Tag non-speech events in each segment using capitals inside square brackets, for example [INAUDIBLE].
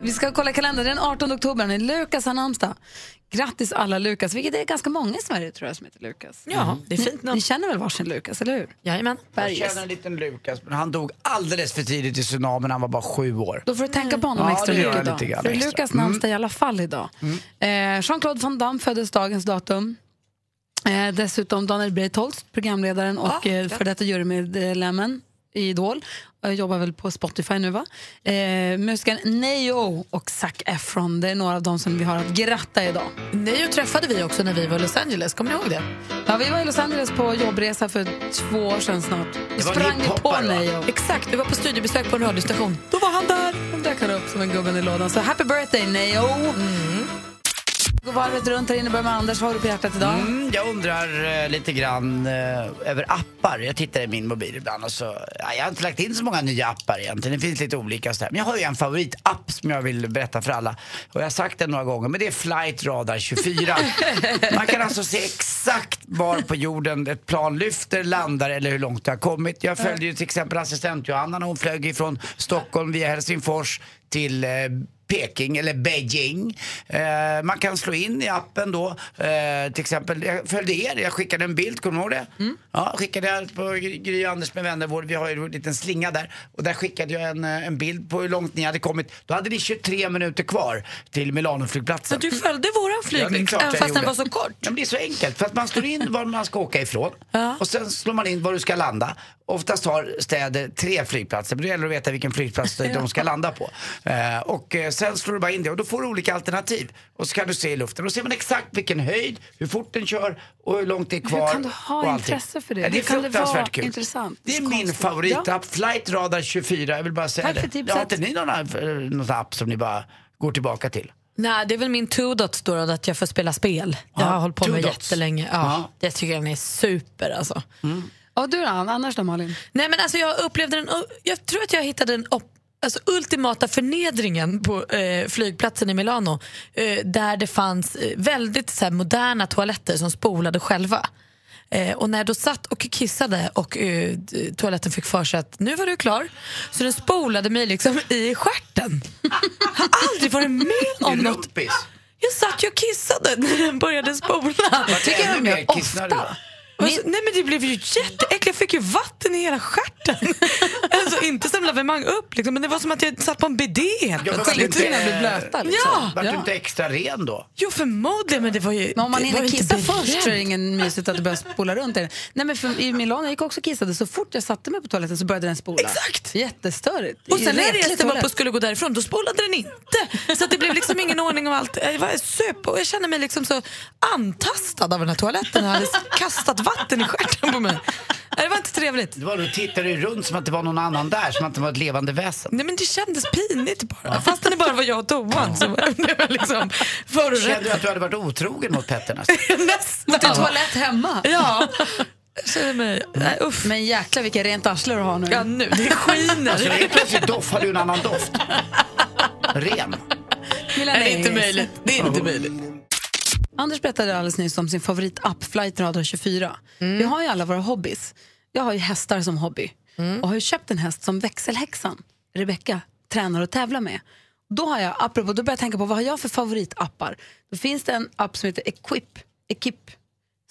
Vi ska kolla kalendern. Den 18 oktober när Lukas har namnsdag. Grattis alla Lukas, vilket är ganska många i Sverige tror jag som heter Lukas. Ja, det är fint Ni namn. känner väl varsin Lukas, eller hur? Jajamän. Jag Berges. känner en liten Lukas, men han dog alldeles för tidigt i tsunamin. Han var bara sju år. Då får du tänka på honom Ja, extra gör mycket jag idag. För. Lukas namnsdag i alla fall idag. Eh, Jean-Claude Van Damme föddes dagens datum. Eh, dessutom Daniel Breitholtz, programledaren och Ja, eh, för detta jurymedlemmen i Idol. Jag jobbar väl på Spotify nu va? Eh, musikern Neo och Zac Efron, det är några av dem som vi har att gratta idag. Neo träffade vi också när vi var i Los Angeles, kommer ni ihåg det? Ja, vi var i Los Angeles på jobbresa för två år sedan snart. Vi sprang på hiphoppare, va? Neo. Exakt, vi var på studiebesök på en radiostation. Då var han där. Då dök han upp som en gubben i lådan. Så happy birthday Neo! Gå varvet runt här inne, börjar med Anders. Vad har du på hjärtat idag? Mm, jag undrar eh, lite grann eh, över appar. Jag tittar i min mobil ibland och så, ja, jag har inte lagt in så många nya appar egentligen. Det finns lite olika sådär. Men jag har ju en favoritapp som jag vill berätta för alla. Och jag har sagt den några gånger, men det är Flight Radar 24. [LAUGHS] Man kan alltså se exakt var på jorden ett plan lyfter, landar eller hur långt det har kommit. Jag följde ju till exempel assistent Johanna när hon flög ifrån Stockholm via Helsingfors till eh, Peking eller Beijing. Eh, man kan slå in i appen då. Eh, till exempel, jag följde er, jag skickade en bild, kommer du ihåg det? Ja, skickade jag på Gry Anders med vänner, vår, vi har ju en liten slinga där. Och där skickade jag en, eh, en bild på hur långt ni hade kommit. Då hade ni 23 minuter kvar till Milanoflygplatsen. Men du följde våran Ja, flygning, jag fast den var så kort. Ja, men det är så enkelt. För att man slår in var man ska åka ifrån Ja. och sen slår man in var du ska landa. Oftast har städer tre flygplatser, men det gäller att veta vilken flygplats [LAUGHS] de ska landa på. Eh, och eh, sen slår du bara in det och då får du olika alternativ. Och så kan du se i luften. Då ser man exakt vilken höjd, hur fort den kör och hur långt det är kvar. Hur kan du ha intresse för det? Ja, det är Hur kan det fruktansvärt vara kul. intressant? Det är Så min konstigt. favoritapp, Flight Radar 24. Jag vill bara säga Tack det. för tipset. Har inte ni någon, eh, någon app som ni bara går tillbaka till? Nej, det är väl min two dots då, då att jag får spela spel. Jag har hållit på med dots. jättelänge. Ja, Ja. Jag tycker den är super alltså. Och du då, annars då Malin? Nej men alltså jag upplevde den, jag tror att jag hittade den upp, alltså ultimata förnedringen på eh, flygplatsen i Milano. Eh, där det fanns eh, väldigt så här, moderna toaletter som spolade själva. Eh, och när jag då satt och kissade och eh, toaletten fick för sig att nu var du klar, så den spolade mig liksom i stjärten. har [LAUGHS] aldrig varit med om något. Jag satt ju och kissade när den började spola. Tycker jag de gör mer ofta. Alltså, nej men det blev ju jätteäckligt, jag fick ju vatten i hela stjärten. [LAUGHS] alltså inte som lavemang upp liksom, men det var som att jag satt på en bidé helt plötsligt. Skinkorna blir blöta liksom. Ja! Vart du inte extra ren då? Jo förmodligen men det var ju Men om man hinner kissa först så är det ingen mysigt att det börjar spola runt i den. Nej men för, i Milano jag gick också och kissade, så fort jag satte mig på toaletten så började den spola. Exakt. Jättestörigt. Och sen när jag reste mig upp och skulle gå därifrån, då spolade den inte. Så att det blev liksom ingen ordning om allt. Jag var söp och jag kände mig liksom så antastad av den här toaletten. Jag hade kastat vatten i stjärten på mig. Nej, Det var inte trevligt. Det var då tittade du runt som att det var någon annan där, som att det var ett levande väsen. Nej men det kändes pinigt bara. Fastän det bara var jag och toan så blev jag liksom Kände förorättad. du att du hade varit otrogen mot Petter nästan? [LAUGHS] Mot en toalett hemma. Ja. Känner mig... Nej, uff. Men jäklar vilka rent arsle du har nu. Ja, nu, det skiner. Alltså helt plötsligt doft, har du en annan doft. Ren. Milanese. det är inte möjligt. Det är inte möjligt. Anders berättade alldeles nyss om sin favoritapp Flight Radar 24. Vi har ju alla våra hobbys. Jag har ju hästar som hobby och har ju köpt en häst som växelhäxan, Rebecca, tränar och tävlar med. Då har jag, apropå, då börjar jag tänka på vad har jag för favoritappar? Då finns det en app som heter Equip, Equip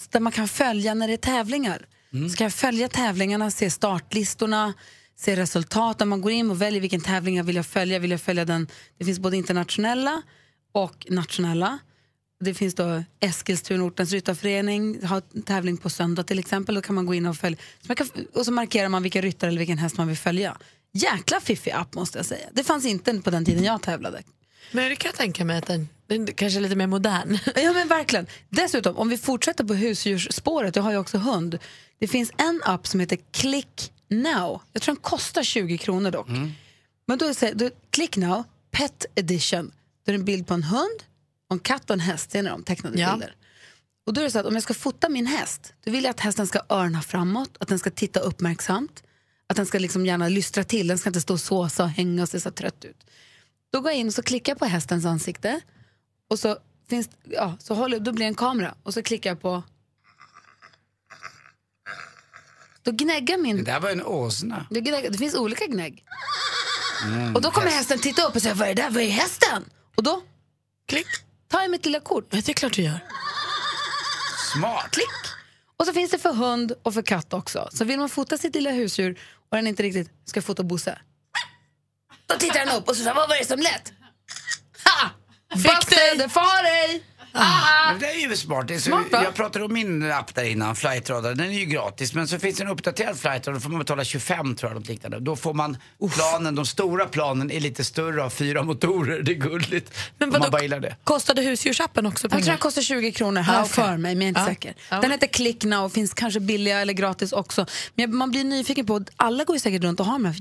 där man kan följa när det är tävlingar. Så kan jag följa tävlingarna, se startlistorna, se resultaten. Man går in och väljer vilken tävling jag vill jag följa. Vill jag följa den? Det finns både internationella och nationella. Det finns då Eskilstuna ortens ryttarförening, har tävling på söndag till exempel. Då kan man gå in och följa. Så kan, och så markerar man vilka ryttare eller vilken häst man vill följa. Jäkla fiffig app måste jag säga. Det fanns inte på den tiden jag tävlade. Men det kan jag tänka mig att den, den kanske är lite mer modern. [LAUGHS] Ja men verkligen. Dessutom, om vi fortsätter på husdjursspåret, jag har ju också hund. Det finns en app som heter Click Now. Jag tror den kostar 20 kronor dock. Men då är det Click Now, Pet Edition. Då är det en bild på en hund, en katt och en häst. Ser ni dem? Tecknade Ja. bilder. Och då är det så att om jag ska fota min häst, då vill jag att hästen ska örna framåt, att den ska titta uppmärksamt, att den ska liksom gärna lystra till, den ska inte stå och såsa och hänga och se så trött ut. Då går jag in och så klickar jag på hästens ansikte och så finns, ja, så håller, då blir det en kamera och så klickar jag på... Då gnäggar min... Det där var en åsna. Det, gnäggar, det finns olika gnägg. och då kommer hästen titta upp och säga vad är det där? Vad är hästen? Och då Klick. Tar jag mitt lilla kort. Det är klart du gör. Smart. Klick. Och så finns det för hund och för katt också. Så vill man fota sitt lilla husdjur och den inte riktigt ska fota Bosse. Då tittar den upp och så säger vad var det som lät? Ha! Bosse, det far dig! Men det är ju smart. Det är så, Smart, jag pratade om min app där innan, Flightradar. Den är ju gratis. Men så finns det en uppdaterad Flightradar, då får man betala 25 tror jag, något liknande. Då får man planen, de stora planen är lite större av fyra motorer. Det är gulligt. Men vadå, man bara gillar det. kostade husdjursappen också Jag tror pengar? den kostar 20 kronor här Ah, okej. för mig, men jag är inte Ja. säker. Ja. Den heter Click Now och finns kanske billiga eller gratis också. Men jag- man blir nyfiken på, alla går ju säkert runt och har de här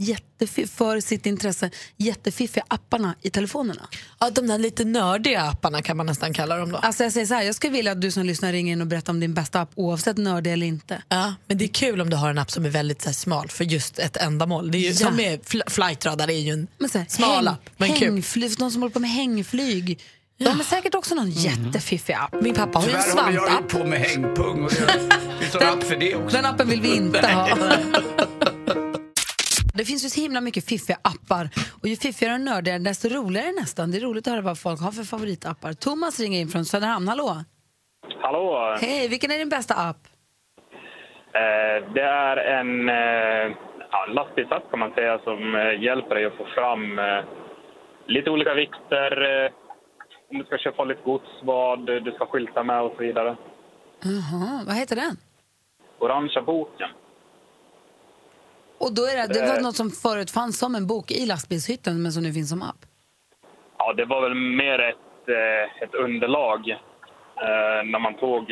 för sitt intresse jättefiffiga apparna i telefonerna. Ja, de där lite nördiga apparna kan man nästan kalla dem då. Alltså jag säger så här, jag skulle vilja att du som lyssnar ringer in och berättar om din bästa app oavsett nördig eller inte. Ja, men det är kul om du har en app som är väldigt så här, smal för just ett ändamål. Det är ju, Ja. Som med fl- flightradar är ju en Men så här, smal häng, app, men kul. de som håller på med hängflyg. De har säkert också någon jättefiffig app. Min pappa har ju en Tyvärr håller jag svampapp. på med hängpung och det finns en app för det också. Den appen vill vi inte ha. [LAUGHS] Det finns ju så himla mycket fiffiga appar. Och ju fiffigare och nördigare, desto roligare nästan. Det är roligt att höra vad folk har för favoritappar. Thomas ringer in från Söderhamn. Hallå! Hallå! Hej, vilken är din bästa app? Eh, det är en eh, ja, lastbilsapp kan man säga som eh, hjälper dig att få fram eh, lite olika vikter, eh, om du ska köpa lite gods, vad du ska skylta med och så vidare. Jaha, vad heter den? Orangea boken. Och då är det, det var Eh. något som förut fanns som en bok i lastbilshytten men som nu finns som app. Ja, det var väl mer ett, eh, ett underlag eh, när man tog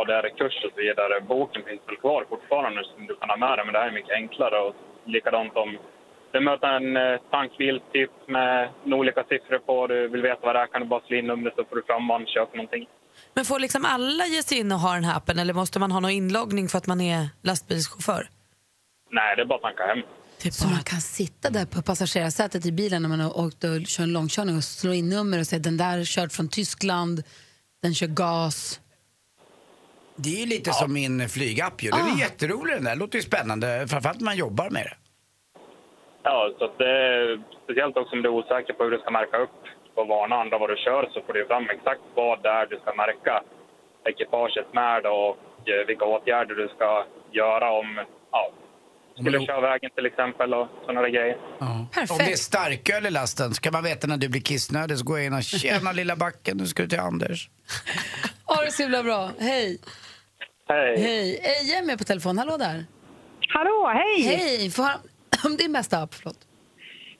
ADR-kurs och så vidare. Boken finns väl kvar fortfarande som du kan ha med dig, men det här är mycket enklare. Och likadant om du möter en eh, tankbil typ med olika siffror på, du vill veta vad det är, kan du bara slå in numret så får du fram vad köper någonting. Men får liksom alla ge sig in och ha den här appen eller måste man ha någon inloggning för att man är lastbilschaufför? Nej, det är bara att tanka hem. Typ Så man kan sitta där på passagerarsätet i bilen när man har åkt och kör en långkörning och slå in nummer och säga den där är körd från Tyskland, den kör gas. Det är ju lite som min flygapp ju. Den Ah. är jätterolig den där. Låter ju spännande. Framförallt när man jobbar med det. Ja, så det är speciellt också om du är osäker på hur du ska märka upp och varna andra vad du kör så får du fram exakt vad det är du ska märka ekipaget med och eh, vilka åtgärder du ska göra om ja, skulle Om- köra vägen till exempel och sådana där grejer. Perfekt. Om det är starköl i lasten så kan man veta när du blir kissnödig så går jag in och tjena lilla backen, nu ska du till Anders. Ha det så himla bra. Hej. Hej! Hej. Eje är med på telefon. Hallå där. Hallå, hej! Hej. Får [CLEARS THROAT] om din bästa app. Förlåt.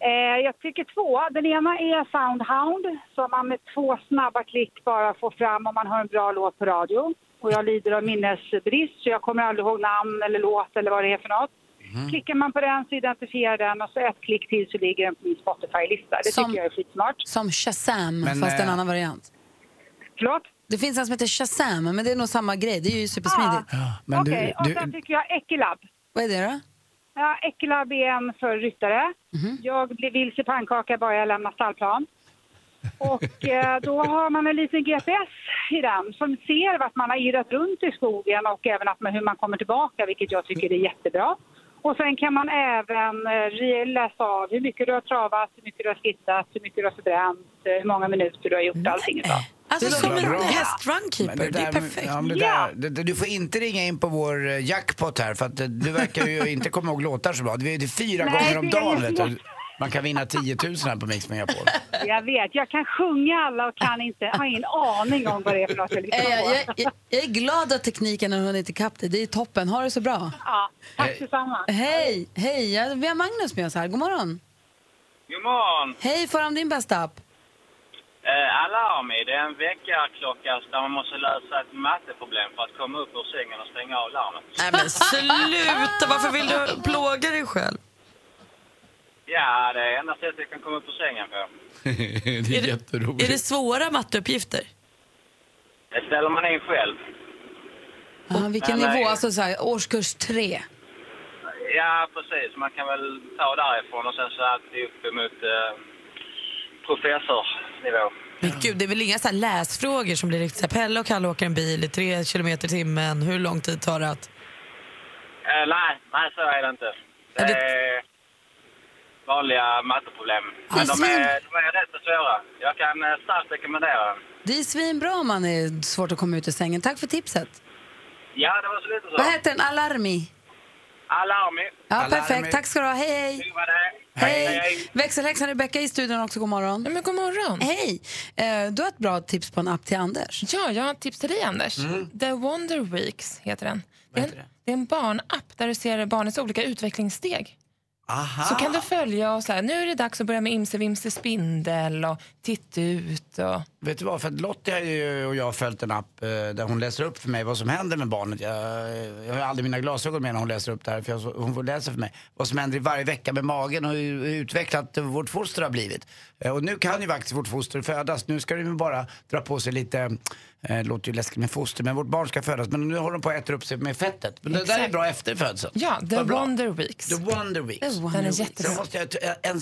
Eh, jag tycker två. Den ena är Soundhound, som man med två snabba klick bara får fram om man har en bra låt på radio. Och jag lider av minnesbrist, så jag kommer aldrig ihåg namn eller låt eller vad det är för något. Klickar man på den så identifierar den och så ett klick till så ligger den på min Spotify-lista. Det Som- tycker jag är skitsmart. Som Shazam, Men, fast en eh, annan variant. Förlåt? Det finns en som heter Shazam, men det är nog samma grej. Det är ju supersmidigt. Men Okej, och du, sen tycker jag Ekelab. Vad är det då? Ja, Ekelab är en för ryttare. Jag blir vilse pannkaka bara jag lämnar stallplan. Och eh, då har man en liten GPS i den som ser vart man har irrat runt i skogen och även att man, hur man kommer tillbaka, vilket jag tycker är jättebra. Och sen kan man även eh, läsa av hur mycket du har travat, hur mycket du har skissat, hur mycket du har förbränt, eh, hur många minuter du har gjort, allting utav. Alltså Det som en bra. hästrunkeeper, men det, är perfekt. Ja, det där, det, det, du får inte ringa in på vår eh, jackpot här för att du verkar ju inte komma ihåg låtar så bra. Det är det fyra Nej, gånger om det dagen vet du. Man kan vinna 10 000 här på Mix Megapol. Jag vet, jag kan sjunga alla och kan inte, har ingen aning om vad det är för något jag Eh, Jag, jag, jag, är glad att tekniken har hunnit ikapp dig. Det är toppen. Ha det så bra. Ja, tack detsamma. Hej, hej. Ja, Vi har Magnus med oss här. God morgon. God morgon! Hej, får om din bästa app. Eh, Alarmi, det är en väckarklocka där man måste lösa ett matteproblem för att komma upp ur sängen och stänga av larmet. Nej men sluta, varför vill du plåga dig själv? Ja, det är enda sättet jag kan komma upp ur sängen på. [LAUGHS] det Är det, är det svåra matteuppgifter? Det ställer man in själv. Ja, vilken Nej, nej. nivå? Alltså så här, årskurs tre. Ja, precis. Man kan väl ta därifrån och sen så alltid upp mot eh, professorsnivå. Men gud, det är väl inga så här läsfrågor som blir riktigt så här, Pelle och Kalle åker en bil i tre kilometer i timmen, hur lång tid tar det att... Eh, nej, nej, så är det inte. Det Är det- är vanliga matteproblem. Men de svin- är, de är rätt så svåra. Jag kan eh, starkt rekommendera den. Det är svinbra om man är svårt att komma ut ur sängen. Tack för tipset. Ja, det var så lite så. Vad heter den? Alarmi? Alarmi. Ja, Alarmi. perfekt. Tack ska du ha. Hej, hej. Det. Hej! Växelhäxan Rebecka i studion också, god morgon. Ja, men god morgon. Hej! Eh, du har ett bra tips på en app till Anders. Ja, jag har ett tips till dig, Anders. The Wonder Weeks heter den. Det är, en, det är en barnapp där du ser barnets olika utvecklingssteg. Aha. Så kan du följa och så här, nu är det dags att börja med Imse Vimse Spindel och Titt ut och... Vet du vad, för att Lottie har ju, och jag har följt en app eh, där hon läser upp för mig vad som händer med barnet. Jag, jag har aldrig mina glasögon med när hon läser upp det här, för jag, hon får läsa för mig vad som händer i varje vecka med magen och hur utvecklat vårt foster har blivit. Eh, Och nu kan ju faktiskt vårt foster födas. Nu ska det ju bara dra på sig lite, eh, det låter ju läskigt med foster, men vårt barn ska födas. Men nu håller de på att äta upp sig med fettet. Men det där är bra efter födseln. Ja, The bra. Wonder Weeks. The Wonder Weeks. The Wonder Den är jättebra. Jag, en,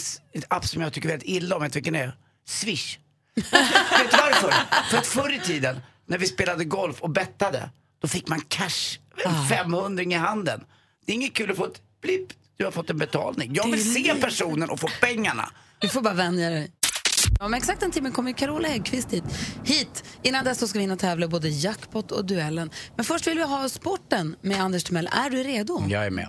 app som jag tycker väldigt illa om, vet du vilken det är? Swish. Vet du varför? För att förr i tiden, när vi spelade golf och bettade, då fick man cash, en 500 i handen. Det är inget kul att få ett blipp, du har fått en betalning. Jag vill se personen och få pengarna. Du får bara vänja dig. Om exakt en timme kommer Carola Häggkvist hit. hit. Innan dess så ska vi in och tävla både jackpot och duellen. Men först vill vi ha sporten med Anders Timell. Är du redo? Jag är med.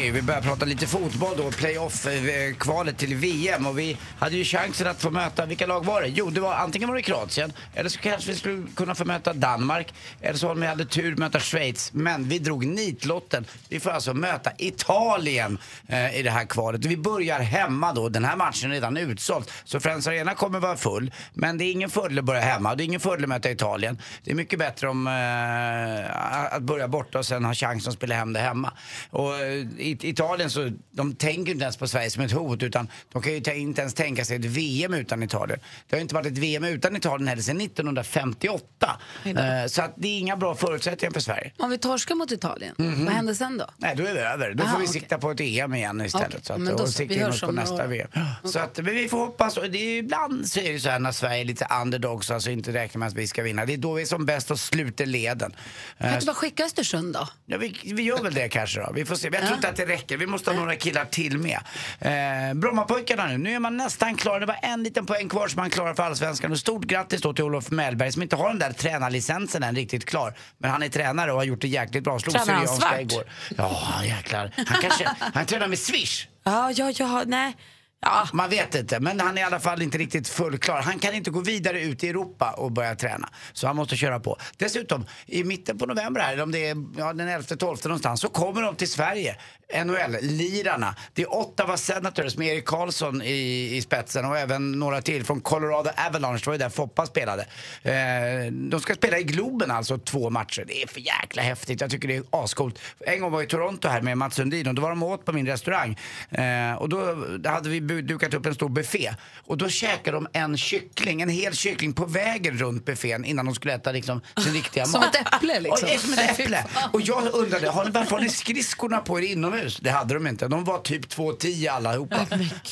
hej. Vi börjar prata lite fotboll då. Playoff-kvalet eh, till VM. Och vi hade ju chansen att få möta, vilka lag var det? Jo, det var antingen var det Kroatien, eller så kanske vi skulle kunna få möta Danmark. Eller så om vi hade tur möta Schweiz. Men vi drog nitlotten. Vi får alltså möta Italien eh, i det här kvalet. Vi börjar hemma då. Den här matchen är redan utsåld. Så Friends Arena kommer vara full. Men det är ingen fördel att börja hemma. Det är ingen fördel att möta Italien. Det är mycket bättre om eh, att börja borta och sen ha chansen att spela hem det hemma. Och eh, i Italien så, de tänker inte ens på Sverige som ett hot utan de kan ju inte ens tänka sig ett VM utan Italien. Det har inte varit ett VM utan Italien heller sedan 1958. Eh, så att det är inga bra förutsättningar för Sverige. Om vi torskar mot Italien, Mhm. vad händer sen då? Nej, då är det över. Då Aha, får vi okej. sikta på ett EM igen istället. Okej, Så att, men då och sikta in oss på nästa år. VM. Så att, men vi får hoppas. Och det är, ibland så är det så här när Sverige är lite underdogs, alltså inte räknar med att vi ska vinna. Det är då vi är som bäst och sluter leden. Kan Eh, du bara skicka Östersund då? Ja, vi, vi gör väl det kanske då. Vi får se. Men jag tror inte att det räcker. Vi måste ha några killar till med. Eh, Brommapojkarna nu. Nu är man nästan klar. Det var en liten poäng kvar som man klarar för Allsvenskan. Och stort grattis då till Olof Mellberg som inte har den där tränarlicensen än riktigt klar. Men han är tränare och har gjort det jäkligt bra. Slog Tränar han svart? igår. Ja, jäklar. Han kanske, han tränar med Swish. Ja, ja, ja, nej. Ja. Man vet inte, men han är i alla fall inte riktigt fullklar. Han kan inte gå vidare ut i Europa och börja träna. Så han måste köra på. Dessutom, i mitten på november här, eller om det är ja, den 11-12 någonstans, så kommer de till Sverige. NHL-lirarna. Det är Ottawa Senators med Erik Karlsson i, i spetsen och även några till från Colorado Avalanche. Det var ju där Foppa spelade. Eh, de ska spela i Globen alltså två matcher. Det är för jäkla häftigt. Jag tycker det är ascoolt. En gång var jag i Toronto här med Mats Sundin och då var de åt på min restaurang. Eh, och då, hade vi dukat upp en stor buffé. Och då käkade de en kyckling, en hel kyckling på vägen runt buffén innan de skulle äta liksom, sin riktiga Som mat. ett äpple, liksom. Och, som ett äpple. Och jag undrade, har ni, varför har ni skridskorna på er inomhus? Det hade de inte. De var typ 2,10 allihopa.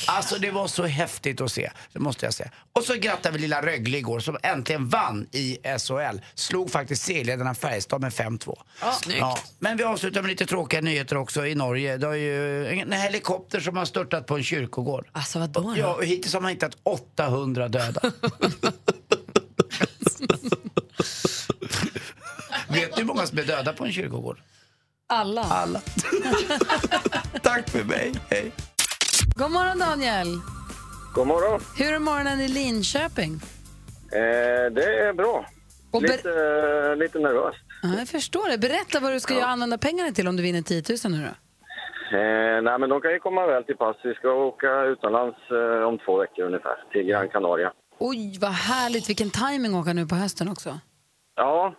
Alltså det var så häftigt att se, det måste jag säga. Och så grattade vi lilla Rögle igår som äntligen vann i SHL. Slog faktiskt serieledarna Färjestad med 5-2. Snyggt. Ja, men vi avslutar med lite tråkiga nyheter också i Norge. Det är ju en helikopter som har störtat på en kyrkogård. Alltså vadå då? Ja, och hittills har man hittat 800 döda. [LAUGHS] Vet du hur många som är döda på en kyrkogård? Alla. Alla. [LAUGHS] Tack för mig. Hej. God morgon Daniel. God morgon. Hur är morgonen i Linköping? Eh, det är bra. Och ber- Lite, eh, lite nervöst. Ja, jag förstår det. Berätta vad du ska göra använda pengarna till om du vinner 10 000 nu då. Eh, nej, men de kan ju komma väl till pass. Vi ska åka utomlands eh, om två veckor ungefär, till Gran Canaria. Oj, vad härligt. Vilken timing att åka nu på hösten också. Ja,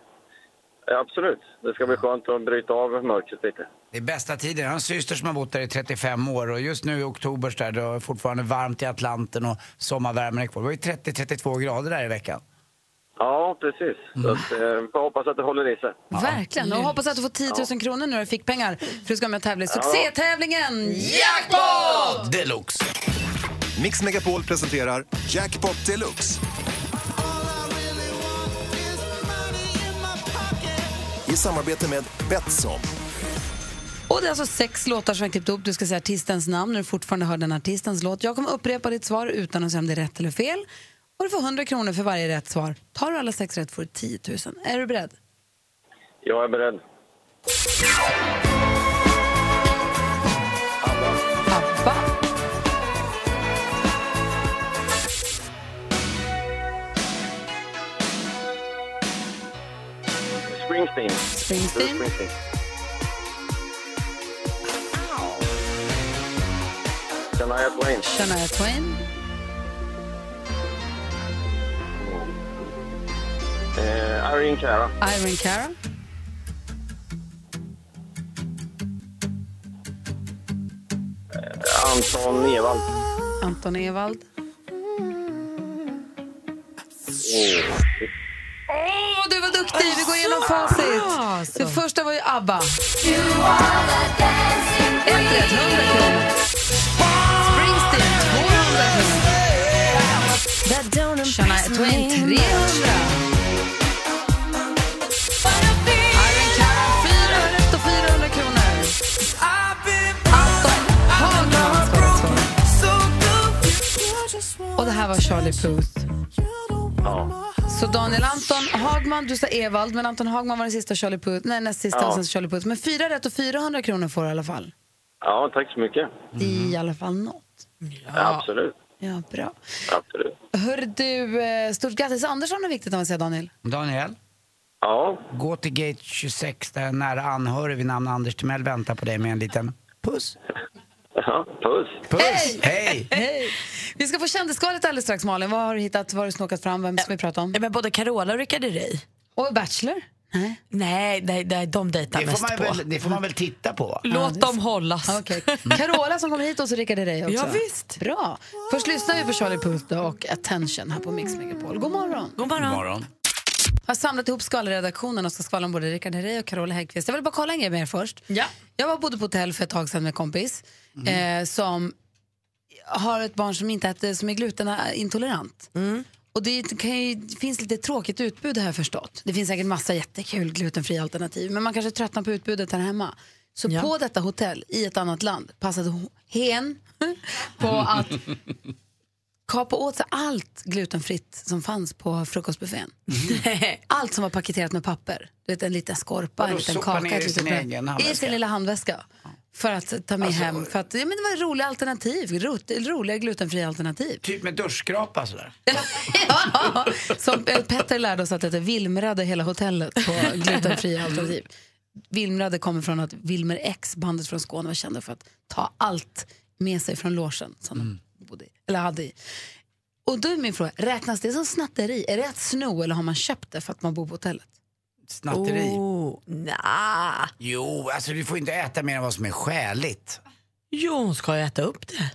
eh, absolut. Det ska bli skönt att bryta av mörkret lite. Det är bästa tiden. Jag har en syster som har bott där i 35 år och just nu i oktober så där, det är fortfarande varmt i Atlanten och sommarvärmen är kvar. Det var ju 30-32 grader där i veckan. Ja, precis. Så att, eh, får hoppas att det håller i sig. Verkligen. Och hoppas att du får 10 000 kronor nu och fick pengar för du ska vara med och tävla i succétävlingen Jackpot! Deluxe. Mix Megapol presenterar Jackpot Deluxe. I samarbete med Betsson. Och det är alltså sex låtar som jag klippt ihop. Du ska säga artistens namn när du fortfarande hör den artistens låt. Jag kommer upprepa ditt svar utan att säga om det är rätt eller fel. Och du får 100 kronor för varje rätt svar. Tar du alla sex rätt får du 10 000. Är du beredd? Jag är beredd. ABBA, Springsteen. Springsteen, Springsteen. Shania Twain. Shania Twain, Eh, Irene Cara. Irene Cara, Anton Ewald. Anton Ewald. Åh, du var duktig! Vi går igenom facit. Det första var ju ABBA. Ett rätt, 100 kronor. Springsteen, 200 kronor. Shania Twain, 300. Var Charlie Puth. Ja. Så Daniel Anton Hagman, du sa Evald, men Anton Hagman var den sista Charlie Puth, nej näst sista Ja. och sen Charlie Puth. Men fyra rätt och 400 kronor får du i alla fall. ja, tack så mycket. Det är i alla fall något. Absolut. Ja, bra. Absolut. Hör du, eh, stort grattis. Andersson är viktigt att säga Daniel. Daniel, Ja, gå till gate 26 där en nära anhörig vid namn Anders Timell väntar på dig med en liten puss. [LAUGHS] ja puss. Puss! Hej! Hej! Vi ska få kändisskvalitet alldeles strax Malin. Vad har du hittat, vad har du snokat fram, vem ska vi prata om? Ja, Men både Carola och Rickard Herrey. Och Bachelor? Nej. Nej, nej, nej, de dejtar Det mest man på. väl, det får man väl titta på? Låt dem hållas. Okej. Carola som kommer hit och så Rickard Herrey också. Ja, visst. Bra. Först lyssnar vi på Charlie Puth och Attention här på Mix Megapol. God morgon. God morgon. Morgon. har samlat ihop skvallerredaktionen och ska skvallra om både Rickard Herrey och Carola Häggkvist. Jag vill bara kolla en grej med er först. Ja. Jag var bodde på hotell för ett tag sedan med en kompis eh, som har ett barn som, inte äter, som är glutenintolerant. Och det, ju, det finns lite tråkigt utbud jag förstått. Det finns säkert massa jättekul glutenfria alternativ men man kanske tröttnar på utbudet här hemma. Så Ja. på detta hotell i ett annat land passade hen [LAUGHS] på att kapa åt sig allt glutenfritt som fanns på frukostbuffén. [LAUGHS] Allt som var paketerat med papper. Du vet, en liten skorpa, en liten kaka. ner i sin I sin lilla handväska. För att ta med Alltså- hem. För att, ja, men det var roliga alternativ. Rot, roliga glutenfria alternativ. Typ med duschskrapa sådär. [LAUGHS] ja, som Petter lärde oss att det vilmrade hela hotellet på glutenfria [LAUGHS] alternativ. Vilmrade kommer från att Wilmer X, bandet från Skåne, var kända för att ta allt med sig från logen som de bodde i, eller hade i. Och då är min fråga, räknas det som snatteri? Är det att sno eller har man köpt det för att man bor på hotellet? Snatteri. Oh, nah. Jo, alltså du får inte äta mer än vad som är skäligt. Jo, hon ska äta upp det.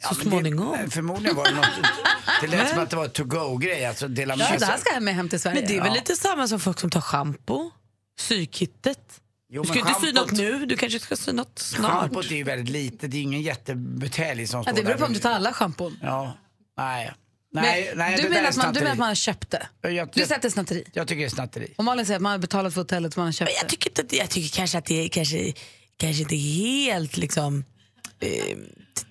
Ja, Så småningom. Det, förmodligen var det något... [LAUGHS] Det lät som att det var to-go-grej. Alltså dela med Ja, det här ska jag med hem till Sverige. Men det är väl Ja. lite samma som folk som tar shampoo, sykittet. Jo, Du ska inte sy något nu, du kanske ska sy något snart. Schampot är ju väldigt litet, det är ingen jättebutelj som ja, står det beror där. på om du tar alla schampon. Ja, nej. Men Nej, nej du, menar att man, du menar att man har köpt det? Jag, Du jag, säger att det är snatteri? jag tycker det är snatteri. Och Malin säger att man har betalat för hotellet så man har köpt Men jag tycker, inte, jag tycker kanske att det är kanske, kanske inte helt liksom, eh,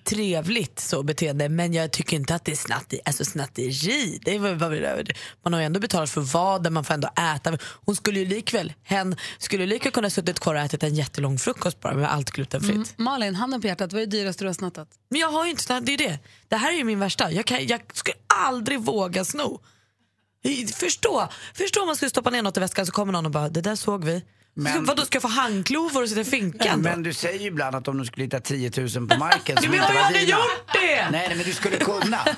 trevligt så beteende men jag tycker inte att det är snatteri. Alltså snatteri, det var, var, var, man har ju ändå betalat för vad, man får ändå äta. Hon skulle ju likväl, hen skulle lika kunna suttit kvar och ätit en jättelång frukost bara med allt glutenfritt. Mm. Malin, handen på hjärtat, vad är det dyraste du har snattat? Men jag har ju inte snattat, det är det. Det här är ju min värsta. Jag, kan, jag skulle aldrig våga sno. Förstå, förstå om man skulle stoppa ner något i väskan så kommer någon och bara, det där såg vi. Men- Vadå, ska jag få handklovar och sitta i finkan då? Men du säger ju ibland att om du skulle hitta 10 000 på marken [LAUGHS] som Men jag inte har var aldrig dina. gjort det! Nej, nej, men du skulle kunna. [LAUGHS]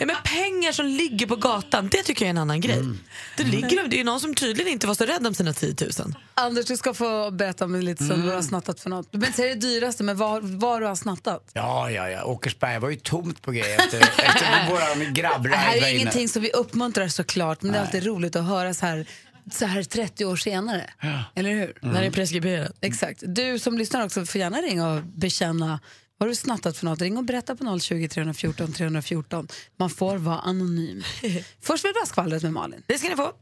Ja, men pengar som ligger på gatan, det tycker jag är en annan grej. Mm. Det, ligger, det är ju någon som tydligen inte var så rädd om sina 10 000. Anders, du ska få berätta om lite som Mm. du har snattat för något. Inte säga det dyraste, men var, var du har snattat. Ja, ja, ja. Åkersberga var ju tomt på grejer efter, efter våran Det här grabbride är inne. ingenting som vi uppmuntrar såklart, men det är alltid roligt att höra så här, så här 30 år senare. Eller hur? När det är preskriberat. Exakt. Du som lyssnar också får gärna ringa och bekänna vad har du snattat för något. Ring och berätta på 020 314 314. Man får vara anonym. [LAUGHS] Först vill vi ha skvallret med Malin. Det ska ni få.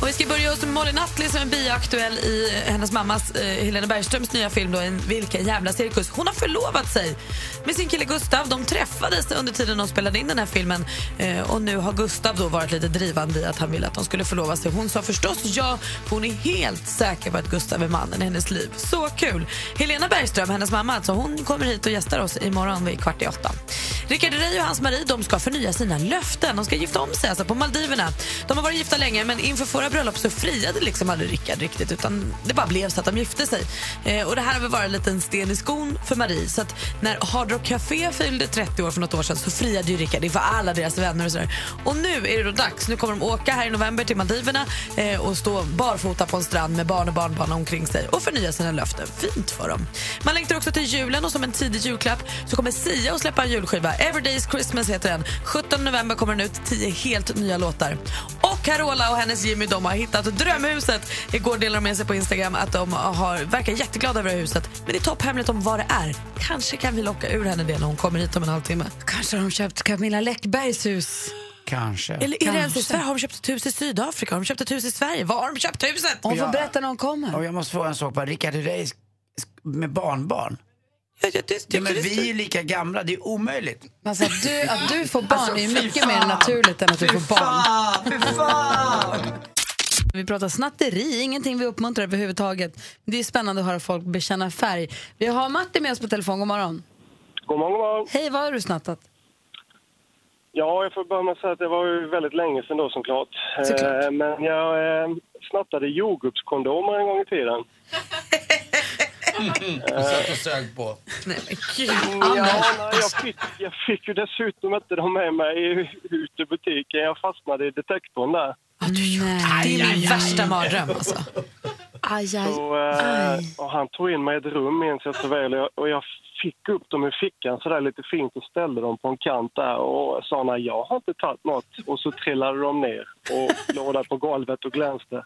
Och vi ska börja hos Molly Nutley som är biaktuell i hennes mammas eh, Helena Bergströms nya film då, en Vilken jävla cirkus. Hon har förlovat sig med sin kille Gustav. De träffades under tiden de spelade in den här filmen eh, och nu har Gustav då varit lite drivande i att han ville att de skulle förlova sig. Hon sa förstås ja, för hon är helt säker på att Gustav är mannen i hennes liv. Så kul! Helena Bergström, hennes mamma, alltså, hon kommer hit och gästar oss imorgon vid kvart i åtta. Rickard Rey och hans Marie de ska förnya sina löften. De ska gifta om sig alltså, på Maldiverna. De har varit gifta länge, men inför förra bröllop så friade liksom aldrig Rickard riktigt. Utan det bara blev så att de gifte sig. Eh, och Det här har väl varit en liten sten i skon för Marie. Så att när Hard Rock Café fyllde 30 år för något år sedan så friade ju Rickard inför alla deras vänner. Och, sådär. och nu är det då dags. Nu kommer de åka här i november till Maldiverna eh, och stå barfota på en strand med barn och barnbarn omkring sig och förnya sina löften. Fint för dem. Man längtar också till julen och som en tidig julklapp så kommer Sia att släppa en julskiva. Everyday's Christmas heter den. 17 november kommer den ut. 10 helt nya låtar. Och Carola och hennes Jimmy de har hittat drömhuset. Igår delade de med sig på Instagram att de har, verkar jätteglada över det här huset. Men det är topphemligt om vad det är. Kanske kan vi locka ur henne det när hon kommer hit om en halvtimme. Kanske har de köpt Camilla Läckbergs hus. Kanske. Eller är det ens i. Sverige? Har de köpt ett hus i Sydafrika? Har de köpt ett hus i Sverige? Var har de köpt huset? Hon får berätta när hon kommer. Och jag måste fråga en sak bara. Rickard Herrey sk- med barnbarn? Ja, ja, det, Ja, men vi är lika gamla, det är omöjligt. Alltså, att, du, att du får barn är ju mycket mer naturligt än att du får barn. Vi pratar snatteri, ingenting vi uppmuntrar överhuvudtaget. Det är spännande att höra folk bekänna färg. Vi har Martin med oss på telefon. God morgon. God morgon, god morgon. Hej, vad har du snattat? Ja, jag får börja med att säga att det var ju väldigt länge sedan då såklart. Såklart. Eh, men jag eh, snattade jordgubbskondomer en gång i tiden. Satt och sög på. Nej, men gud. Ja, nej, jag, fick, jag fick ju dessutom inte dem med mig ut ur butiken. Jag fastnade i detektorn där. Det är min värsta mardröm. Alltså. Aj, aj, Så, eh, aj. och han tog in mig i ett rum minns jag så väl. Och jag, och jag fick upp dem ur fickan så där lite fint och ställde dem på en kant där och sa nej, jag har inte tagit något. Och så trillade de ner och [LAUGHS] låg där på golvet och glänste.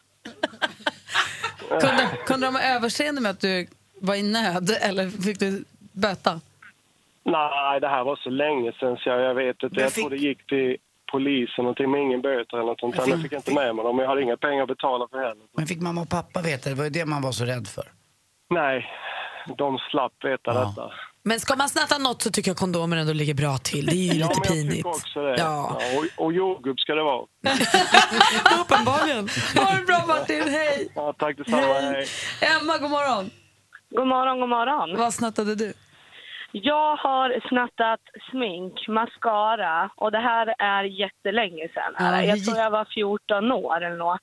Kunde, kunde de ha överseende med att du var i nöd eller fick du böta? Nej, det här var så länge sedan så jag, jag vet inte. Jag fick- tror det gick till polisen någonting med ingen böter eller något sånt. Men Jag fick- inte med mig dem. Jag hade inga pengar att betala för heller. Men fick mamma och pappa veta det? var ju det man var så rädd för. Nej, de slapp veta Ja. detta. Men ska man snatta något så tycker jag kondomer ändå ligger bra till. Det är ju Ja, lite men jag pinigt. tycker också det. Ja. Ja, och, och jordgubb ska det vara. [LAUGHS] Uppenbarligen. Ha det bra Martin, hej! Ja, tack detsamma. Hej. Emma, god morgon. God morgon, god morgon. Vad snattade du? Jag har snattat smink, mascara och det här är jättelänge sedan. Här. jag tror jag var 14 år eller något.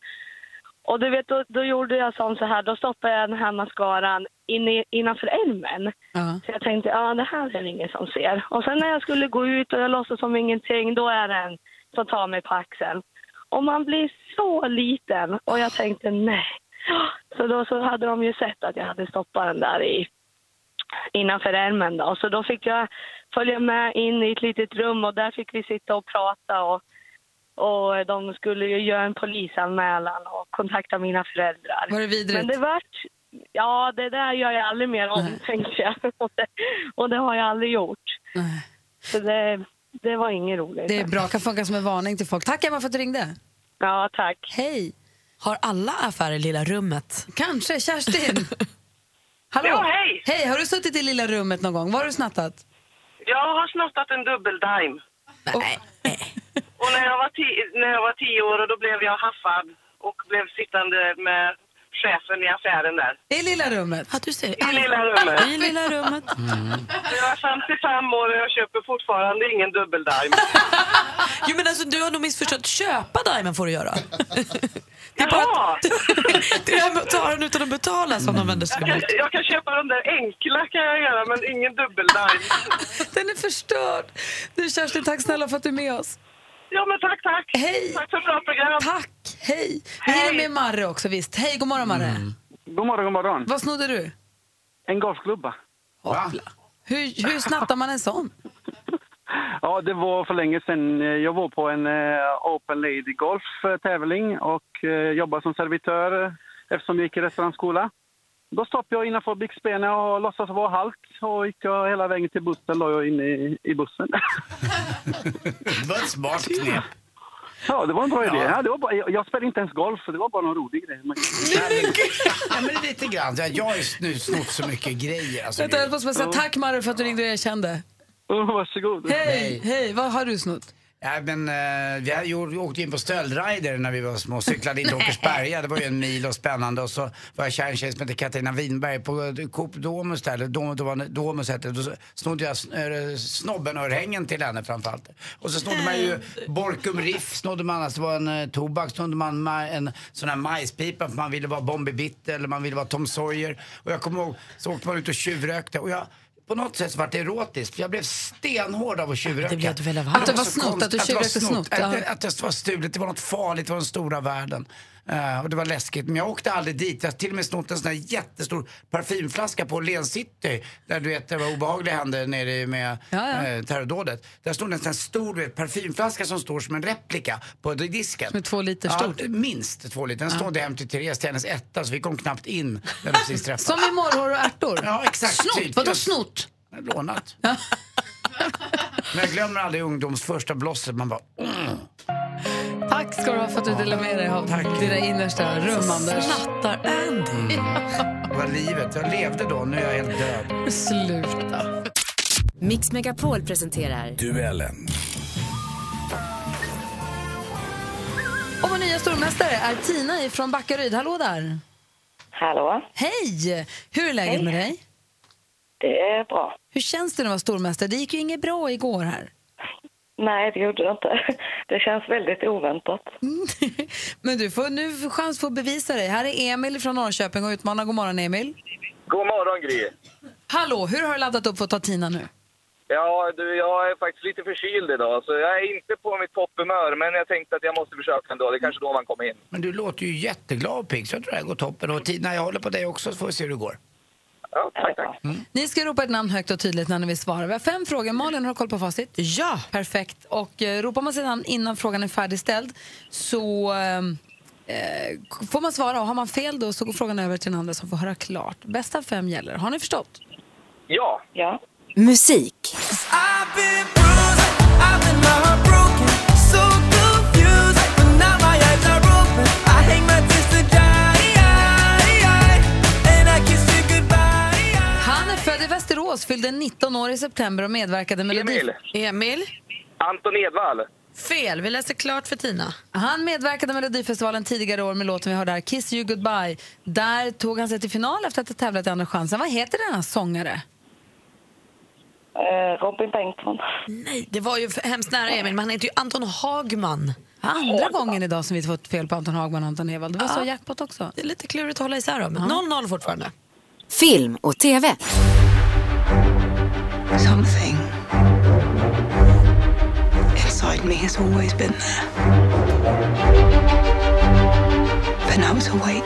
Och du vet, då, då gjorde jag som så här, då stoppade jag den här mascaran in i, innanför ärmen. Ja. Så jag tänkte, ja det här är det ingen som ser. Och sen när jag skulle gå ut och jag låtsas som ingenting, då är det en som tar mig på axeln. Och man blir så liten och jag tänkte nej. Så då så hade de ju sett att jag hade stoppat den där i innanför ärmen då. Så då fick jag följa med in i ett litet rum och där fick vi sitta och prata och, och de skulle ju göra en polisanmälan och kontakta mina föräldrar. Var det vidrigt? Men det vart... Ja, det där gör jag aldrig mer om, Nej. tänkte jag. [LAUGHS] Och det, och det har jag aldrig gjort. Nej. Så det, det var inget roligt. Det är bra, kan funka som en varning till folk. Tack Emma för att du ringde. Ja, tack. Hej. Har alla affärer Lilla rummet? Kanske, Kerstin. [LAUGHS] Hallå. Ja, hej. Hej, har du suttit i lilla rummet någon gång? Vad har du snattat? Jag har snattat en dubbeldime. Nej. Och när jag, var ti- när jag var tio år och då blev jag haffad och blev sittande med chefen i affären där. I lilla rummet? Ja, du ser. I lilla rummet. I lilla rummet. Så [LAUGHS] Jag är 55 år och jag köper fortfarande ingen dubbeldime. [LAUGHS] Jo, men alltså, du har nog missförstått. Köpa Diamond får du göra. [LAUGHS] Det är bara [LAUGHS] det är det här med att ta den utan att betala som de vänder sig Jag kan, jag kan köpa den där enkla kan jag göra, men ingen dubbeldive. [LAUGHS] Den är förstörd. Du Kerstin, tack snälla för att du är med oss. Ja, men tack, tack. Hej. Tack för ett bra program. Tack, hej. Vi hinner med Marre också visst. Hej, god morgon Marre. God morgon, god morgon. Vad snodde du? En golfklubba. Hoppla. Hur, hur snattar man en sån? [LAUGHS] Ja, det var för länge sedan. Jag var på en eh, Open Lady Golf-tävling och eh, jobbade som servitör eh, eftersom jag gick i restaurangskola. Då stoppade jag innanför byxbenen och låtsas vara halt och gick jag hela vägen till bussen, låg jag inne i, i bussen. [LAUGHS] Det var ett smart knep. Ja, det var en bra idé. Ja. Ja, det var bara, jag, jag spelade inte ens golf, så det var bara någon rolig grej. Men... Ja, men lite grann. Ja, Jag har ju nu snott så mycket grejer. Alltså, Vänta, jag måste bara säga tack Marre för att du ringde och erkände. Oh, varsågod. Hej, hej, vad har du snott? Ja, men, eh, vi, hade, gjort- vi åkte in på stöldrider när vi var små och cyklade in till [LAUGHS] Åkersberga. Det var ju en mil och spännande. Och så var jag kär i en tjej som hette Katarina Winberg på eh, Coop Domus där, eller Dom, Domus hette det. Då snodde jag äh, snobbenörhängen till henne framförallt. Och så snodde man ju Borkum Riff, snodde man, alltså det var en uh, tobak, snodde man ma- en sån här majspipa för man ville vara Bombi Bitt eller man ville vara Tom Sawyer. Och jag kommer ihåg, så åkte man ut och tjuvrökte. Och jag, på något sätt så var det erotiskt, för jag blev stenhård av att tjuvröka. Det blev du väl av Att det var snott, att du tjuvrökte snott, att det var stulet, det var något farligt, det var den stora världen. Eh, och det var läskigt. Men jag åkte aldrig dit. Jag har till och med snott en sån här jättestor parfymflaska på Len City. Där du vet, det var obehagliga hände nere med Ja, ja. Eh, terrordådet. Där stod en sån här stor vet, parfymflaska som står som en replika på disken. Som är två liter ja, stort. minst två liter. Den stod hem till Therese, till hennes etta, så vi kom knappt in när vi precis träffades. Som i morrhår och ärtor? Ja, exakt. Snott? Typ. Vadå snott? Lånat. Men jag glömmer aldrig ungdoms första blosset. Man bara... Mm. Tack ska du ha för att du delade med dig av dina innersta rum, Anders. Snattar Andy. Det var livet. Jag levde då, nu är jag helt död. Sluta. Mix Megapol presenterar Duellen. Och vår nya stormästare är Tina från Backaryd. Hallå där! Hallå, Hej! Hur är läget Hej. med dig? det är bra. Hur känns det att vara stormästare? Det gick ju inget bra igår här. Nej, det gjorde det inte. [LAUGHS] Det känns väldigt oväntat. [LAUGHS] Men du får nu chans att få bevisa dig. Här är Emil från Norrköping och utmanar. God morgon Emil. God morgon, Gry. Hallå, hur har du laddat upp för att ta Tina nu? Ja, du, jag är faktiskt lite förkyld idag, så jag är inte på mitt topphumör, men jag tänkte att jag måste försöka ändå. Det är kanske då man kommer in. Men du låter ju jätteglad och pigg, så jag tror det här går toppen. Och Tina, jag håller på dig också, så får vi se hur det går. Ja, tack, tack. Ni ska ropa ett namn högt och tydligt när ni vill svara. Vi har fem frågor. Malin, har du koll på facit? Ja. Perfekt. Och eh, ropar man sitt namn innan frågan är färdigställd så eh, eh, får man svara. Och har man fel då så går frågan över till den andra som får höra klart. Bästa fem gäller. Har ni förstått? Ja. Ja. musik. I Västerås, fyllde 19 år i september och medverkade med Emil. Emil? Anton Edvall. Fel. Vi läser klart för Tina. Han medverkade med Melodifestivalen tidigare år med låten vi hörde här, Kiss you goodbye. Där tog han sig till final efter att ha tävlat i Andra chansen. Vad heter denna sångare? Eh, Robin Bengtsson. Nej, det var ju hemskt nära Emil, men han heter ju Anton Hagman. Andra gången idag som vi fått fel på Anton Hagman och Anton Ewald. Det var Ja. så jackpot också. Det är lite klurigt att hålla isär dem, men 0-0 fortfarande. Film och TV. Something inside me has always been there. But now it's awake.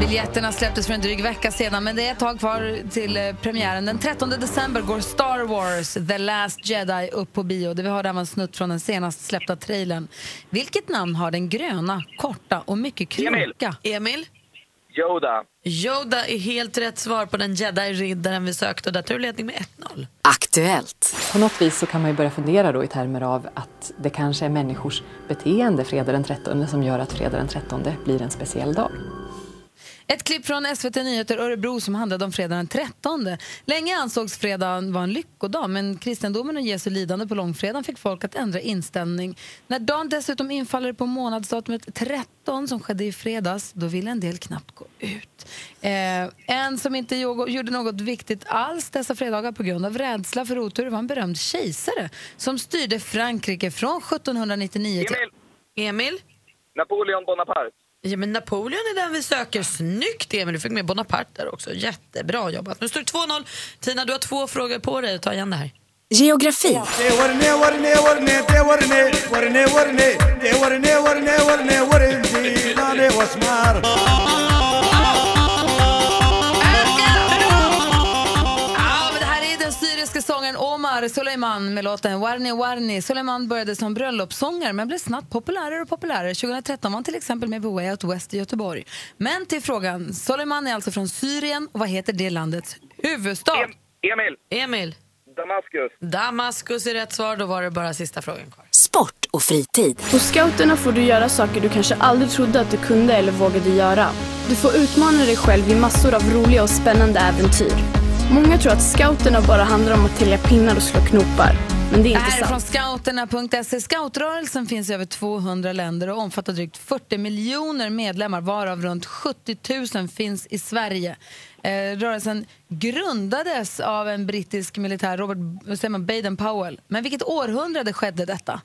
Biljetterna släpptes för en dryg vecka sedan men det är ett tag kvar till eh, premiären. Den 13 december går Star Wars The Last Jedi upp på bio. Det vi hörde var en snutt från den senast släppta trailern. Vilket namn har den gröna, korta och mycket Emil. kloka? Emil? Yoda. Yoda är helt rätt svar på den jedi-riddaren vi sökte och där tar du ledning med 1-0. Aktuellt. På något vis så kan man ju börja fundera då i termer av att det kanske är människors beteende fredag den 13 som gör att fredag den 13 blir en speciell dag. Ett klipp från SVT Nyheter Örebro som handlade om fredag den 13. Länge ansågs fredagen vara en lyckodag men kristendomen och Jesu lidande på långfredagen fick folk att ändra inställning. När dagen dessutom infaller på månadsdatumet 13 som skedde i fredags, då ville en del knappt gå ut. Eh, en som inte jo- gjorde något viktigt alls dessa fredagar på grund av rädsla för otur var en berömd kejsare som styrde Frankrike från 1799 till... Emil. Emil? Napoleon Bonaparte. Ja, men Napoleon är den vi söker. Snyggt Emil, du fick med Bonaparte där också. Jättebra jobbat. Nu står det 2-0. Tina, du har två frågor på dig att ta igen det här. Geografi. Syriska sångaren Omar Soleiman med låten Warni Warni. Soleiman började som bröllopssångare men blev snabbt populärare och populärare. 2013 var han till exempel med på Way Out West i Göteborg. Men till frågan. Soleiman är alltså från Syrien och vad heter det landets huvudstad? Emil. Emil. Damaskus. Damaskus är rätt svar. Då var det bara sista frågan kvar. Sport och fritid. På scouterna får du göra saker du kanske aldrig trodde att du kunde eller vågade göra. Du får utmana dig själv i massor av roliga och spännande äventyr. Många tror att scouterna bara handlar om att tälja pinnar och slå knopar. Men det är Det inte här är från sant. scouterna.se. Scoutrörelsen finns i över 200 länder och omfattar drygt 40 miljoner medlemmar varav runt 70 000 finns i Sverige. Eh, rörelsen grundades av en brittisk militär, Robert säger man, Baden-Powell. Men vilket århundrade skedde detta?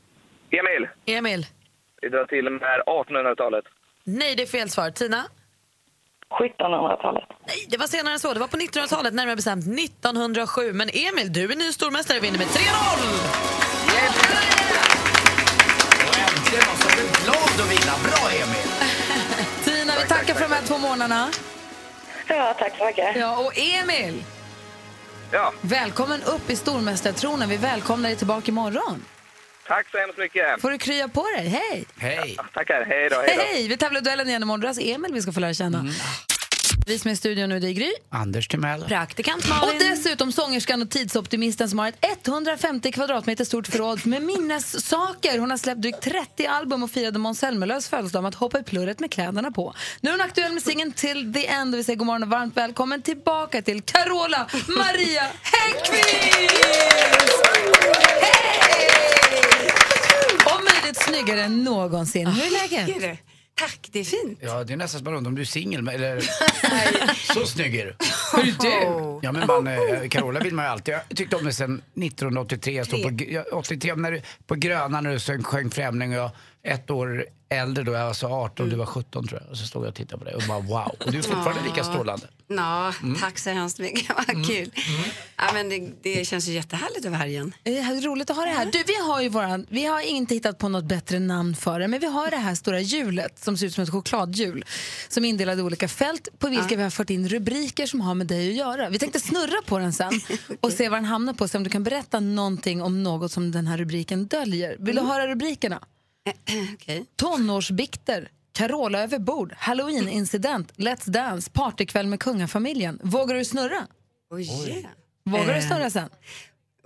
Emil. Emil. Vi drar till med 1800-talet. Nej, det är fel svar. Tina? 1700-talet. Nej, det var senare än så. Det var på 1900-talet, närmare bestämt 1907. Men Emil, du är ny stormästare vinner med 3-0! Äntligen någon som är glad att vinna. Bra Emil! Tina, vi tackar för de här två månaderna. Ja, tack så mycket. Ja, och Emil! Ja. Välkommen upp i stormästartronen. Vi välkomnar dig tillbaka imorgon. Tack så hemskt mycket. Får du krya på dig. Hej! Hej! Tackar. Hej då. Hej då. Hej! Vi tävlar duellen igen imorgon. Det är alltså Emil vi ska få lära känna. Vi som är i studion nu, det är Gry. Anders Timell. Praktikant Och Malin. dessutom sångerskan och tidsoptimisten som har ett 150 kvadratmeter stort förråd med minnessaker. Hon har släppt drygt 30 album och firade Måns Zelmerlöws födelsedag med att hoppa i plurret med kläderna på. Nu är hon aktuell med singeln Till the End och vi säger god morgon och varmt välkommen tillbaka till Carola Maria Häggkvist! Hej! Möjligt snyggare än någonsin. Hur är läget? Tack, det är fint. Ja, det är nästan som man undrar om du är singel. Eller... [LAUGHS] Så snygg är du. [LAUGHS] Hur är du? Ja, men man, eh, Carola vill man ju alltid. Jag tyckte om dig sen 1983. Jag stod på, ja, 83, när du, på Gröna när du sjöng, sjöng Främling och jag ett år äldre då. Jag var så 18 du var 17 tror jag. Och så stod jag och tittade på dig och bara wow. Och du är fortfarande lika strålande. Ja, Mm. tack så hemskt mycket. [LAUGHS] Vad kul. Ja, men det, det känns ju jättehärligt att vara här igen. Det är roligt att ha det här. Du, vi har ju våran, vi har inte hittat på något bättre namn för det, men vi har det här stora hjulet som ser ut som ett chokladhjul som är indelat i olika fält på vilka vi har fört in rubriker som har med dig att göra. Vi tänkte snurra på den sen [LAUGHS] och se vad den hamnar på, se om du kan berätta någonting om något som den här rubriken döljer. Vill du höra rubrikerna? [CLEARS THROAT] Okej. Tonårsbikter, Carola över bord, Halloween-incident, Let's Dance, partykväll med kungafamiljen. Vågar du snurra? Oj. yeah. Vågar du Eh, snurra sen?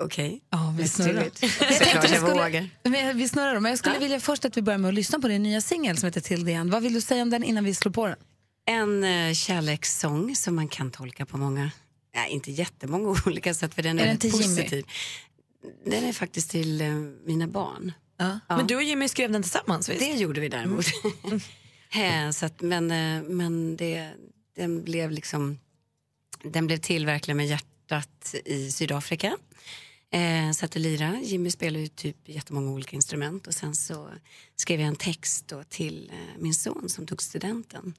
Okej. Ja, vi snurrar. Såklart jag [LAUGHS] skulle- vågar. Men vi snurrar då, men jag skulle Ja. vilja först att vi börjar med att lyssna på din nya singel som heter Till end. Vad vill du säga om den innan vi slår på den? En uh, kärlekssång som man kan tolka på många, nej, inte jättemånga [LAUGHS] olika sätt för den är, Är den till Jimmy? positiv. Den är faktiskt till eh, mina barn. Ja. Men du och Jimmy skrev den tillsammans visst? Det gjorde vi däremot. [LAUGHS] Eh, så att, men eh, men det, den blev liksom den blev till verkligen med hjärtat i Sydafrika. Eh, satt och lira. Jimmy spelar ju typ jättemånga olika instrument och sen så skrev jag en text till eh, min son som tog studenten.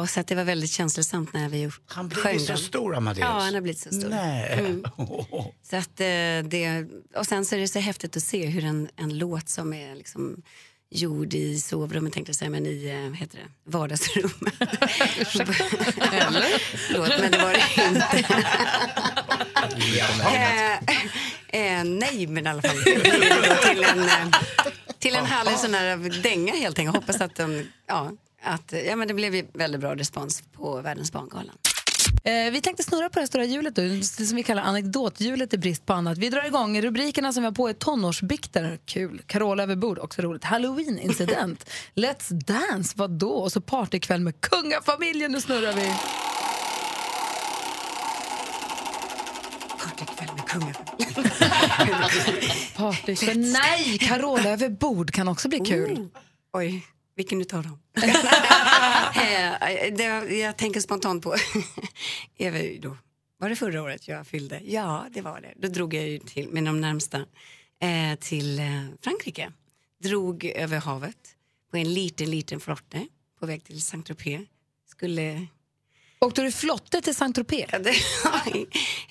Och så att det var väldigt känslosamt när vi Han blev så den. stor, Amadeus. Ja, han har blivit så stor. Nej. Mm. [LAUGHS] Så att, eh, det, och sen så är det så häftigt att se hur en, en låt som är liksom gjord i sovrummet, tänkte jag säga, men i eh, heter det, vardagsrummet. [LAUGHS] Eller? [LAUGHS] Förlåt, men det var det inte. eh, eh, nej, men i alla fall till en, eh, till en härlig sån här dänga helt enkelt. Hoppas att den, ja, att, ja men det blev ju väldigt bra respons på Världens barngala. Eh, vi tänkte snurra på det här stora hjulet då, det som vi kallar anekdothjulet i brist på annat. Vi drar igång. Rubrikerna som vi har på är tonårsbikter, kul. Carola över bord, också roligt. Halloween-incident. [LAUGHS] Let's dance, vad då? Och så partykväll med kungafamiljen. Nu snurrar vi. Partykväll med [LAUGHS] kungafamiljen. Partykväll. Nej, Carola över bord kan också bli kul. Oh, oj, vilken utav dem? [LAUGHS] Eh, det, jag tänker spontant på, [LAUGHS] ju då, var det förra året jag fyllde? Ja, det var det. Då drog jag ju till, med de närmsta eh, till eh, Frankrike. Drog över havet på en liten, liten flotte på väg till Saint-Tropez. Skulle... Åkte du flotte till Saint-Tropez?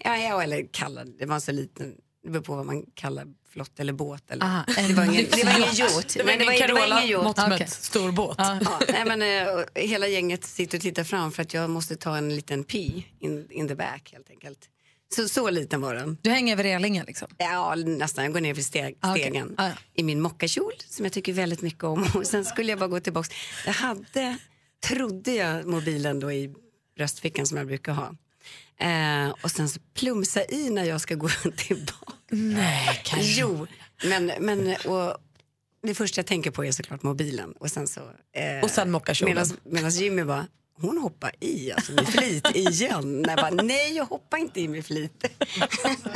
Ja, [LAUGHS] eller kallad, det var så liten, det beror på vad man kallar flott eller båt. Eller. Aha, det, var ingen, det var ingen yacht. [LAUGHS] Det var Nej, ingen det var ingen yacht. mätt Okej. stor båt. Ja, nej, men, eh, hela gänget sitter och tittar fram för att jag måste ta en liten pee in, in the back helt enkelt. Så, så liten var den. Du hänger över relingen liksom? Ja, nästan. Jag går ner för steg, Ah, okej. stegen Ah, ja. i min mockakjol som jag tycker väldigt mycket om. [LAUGHS] Och sen skulle jag bara gå tillbaks. Jag hade, trodde jag, mobilen då i bröstfickan som jag brukar ha. Eh, och sen så plumsa i när jag ska gå [LAUGHS] tillbaka. Nej, Jo, men, men och det första jag tänker på är såklart mobilen. Och sen så... Eh, Och sen mockakjolen. Medan Jimmy bara, hon hoppar i alltså med flit igen. [LAUGHS] Jag bara, nej jag hoppar inte i med flit.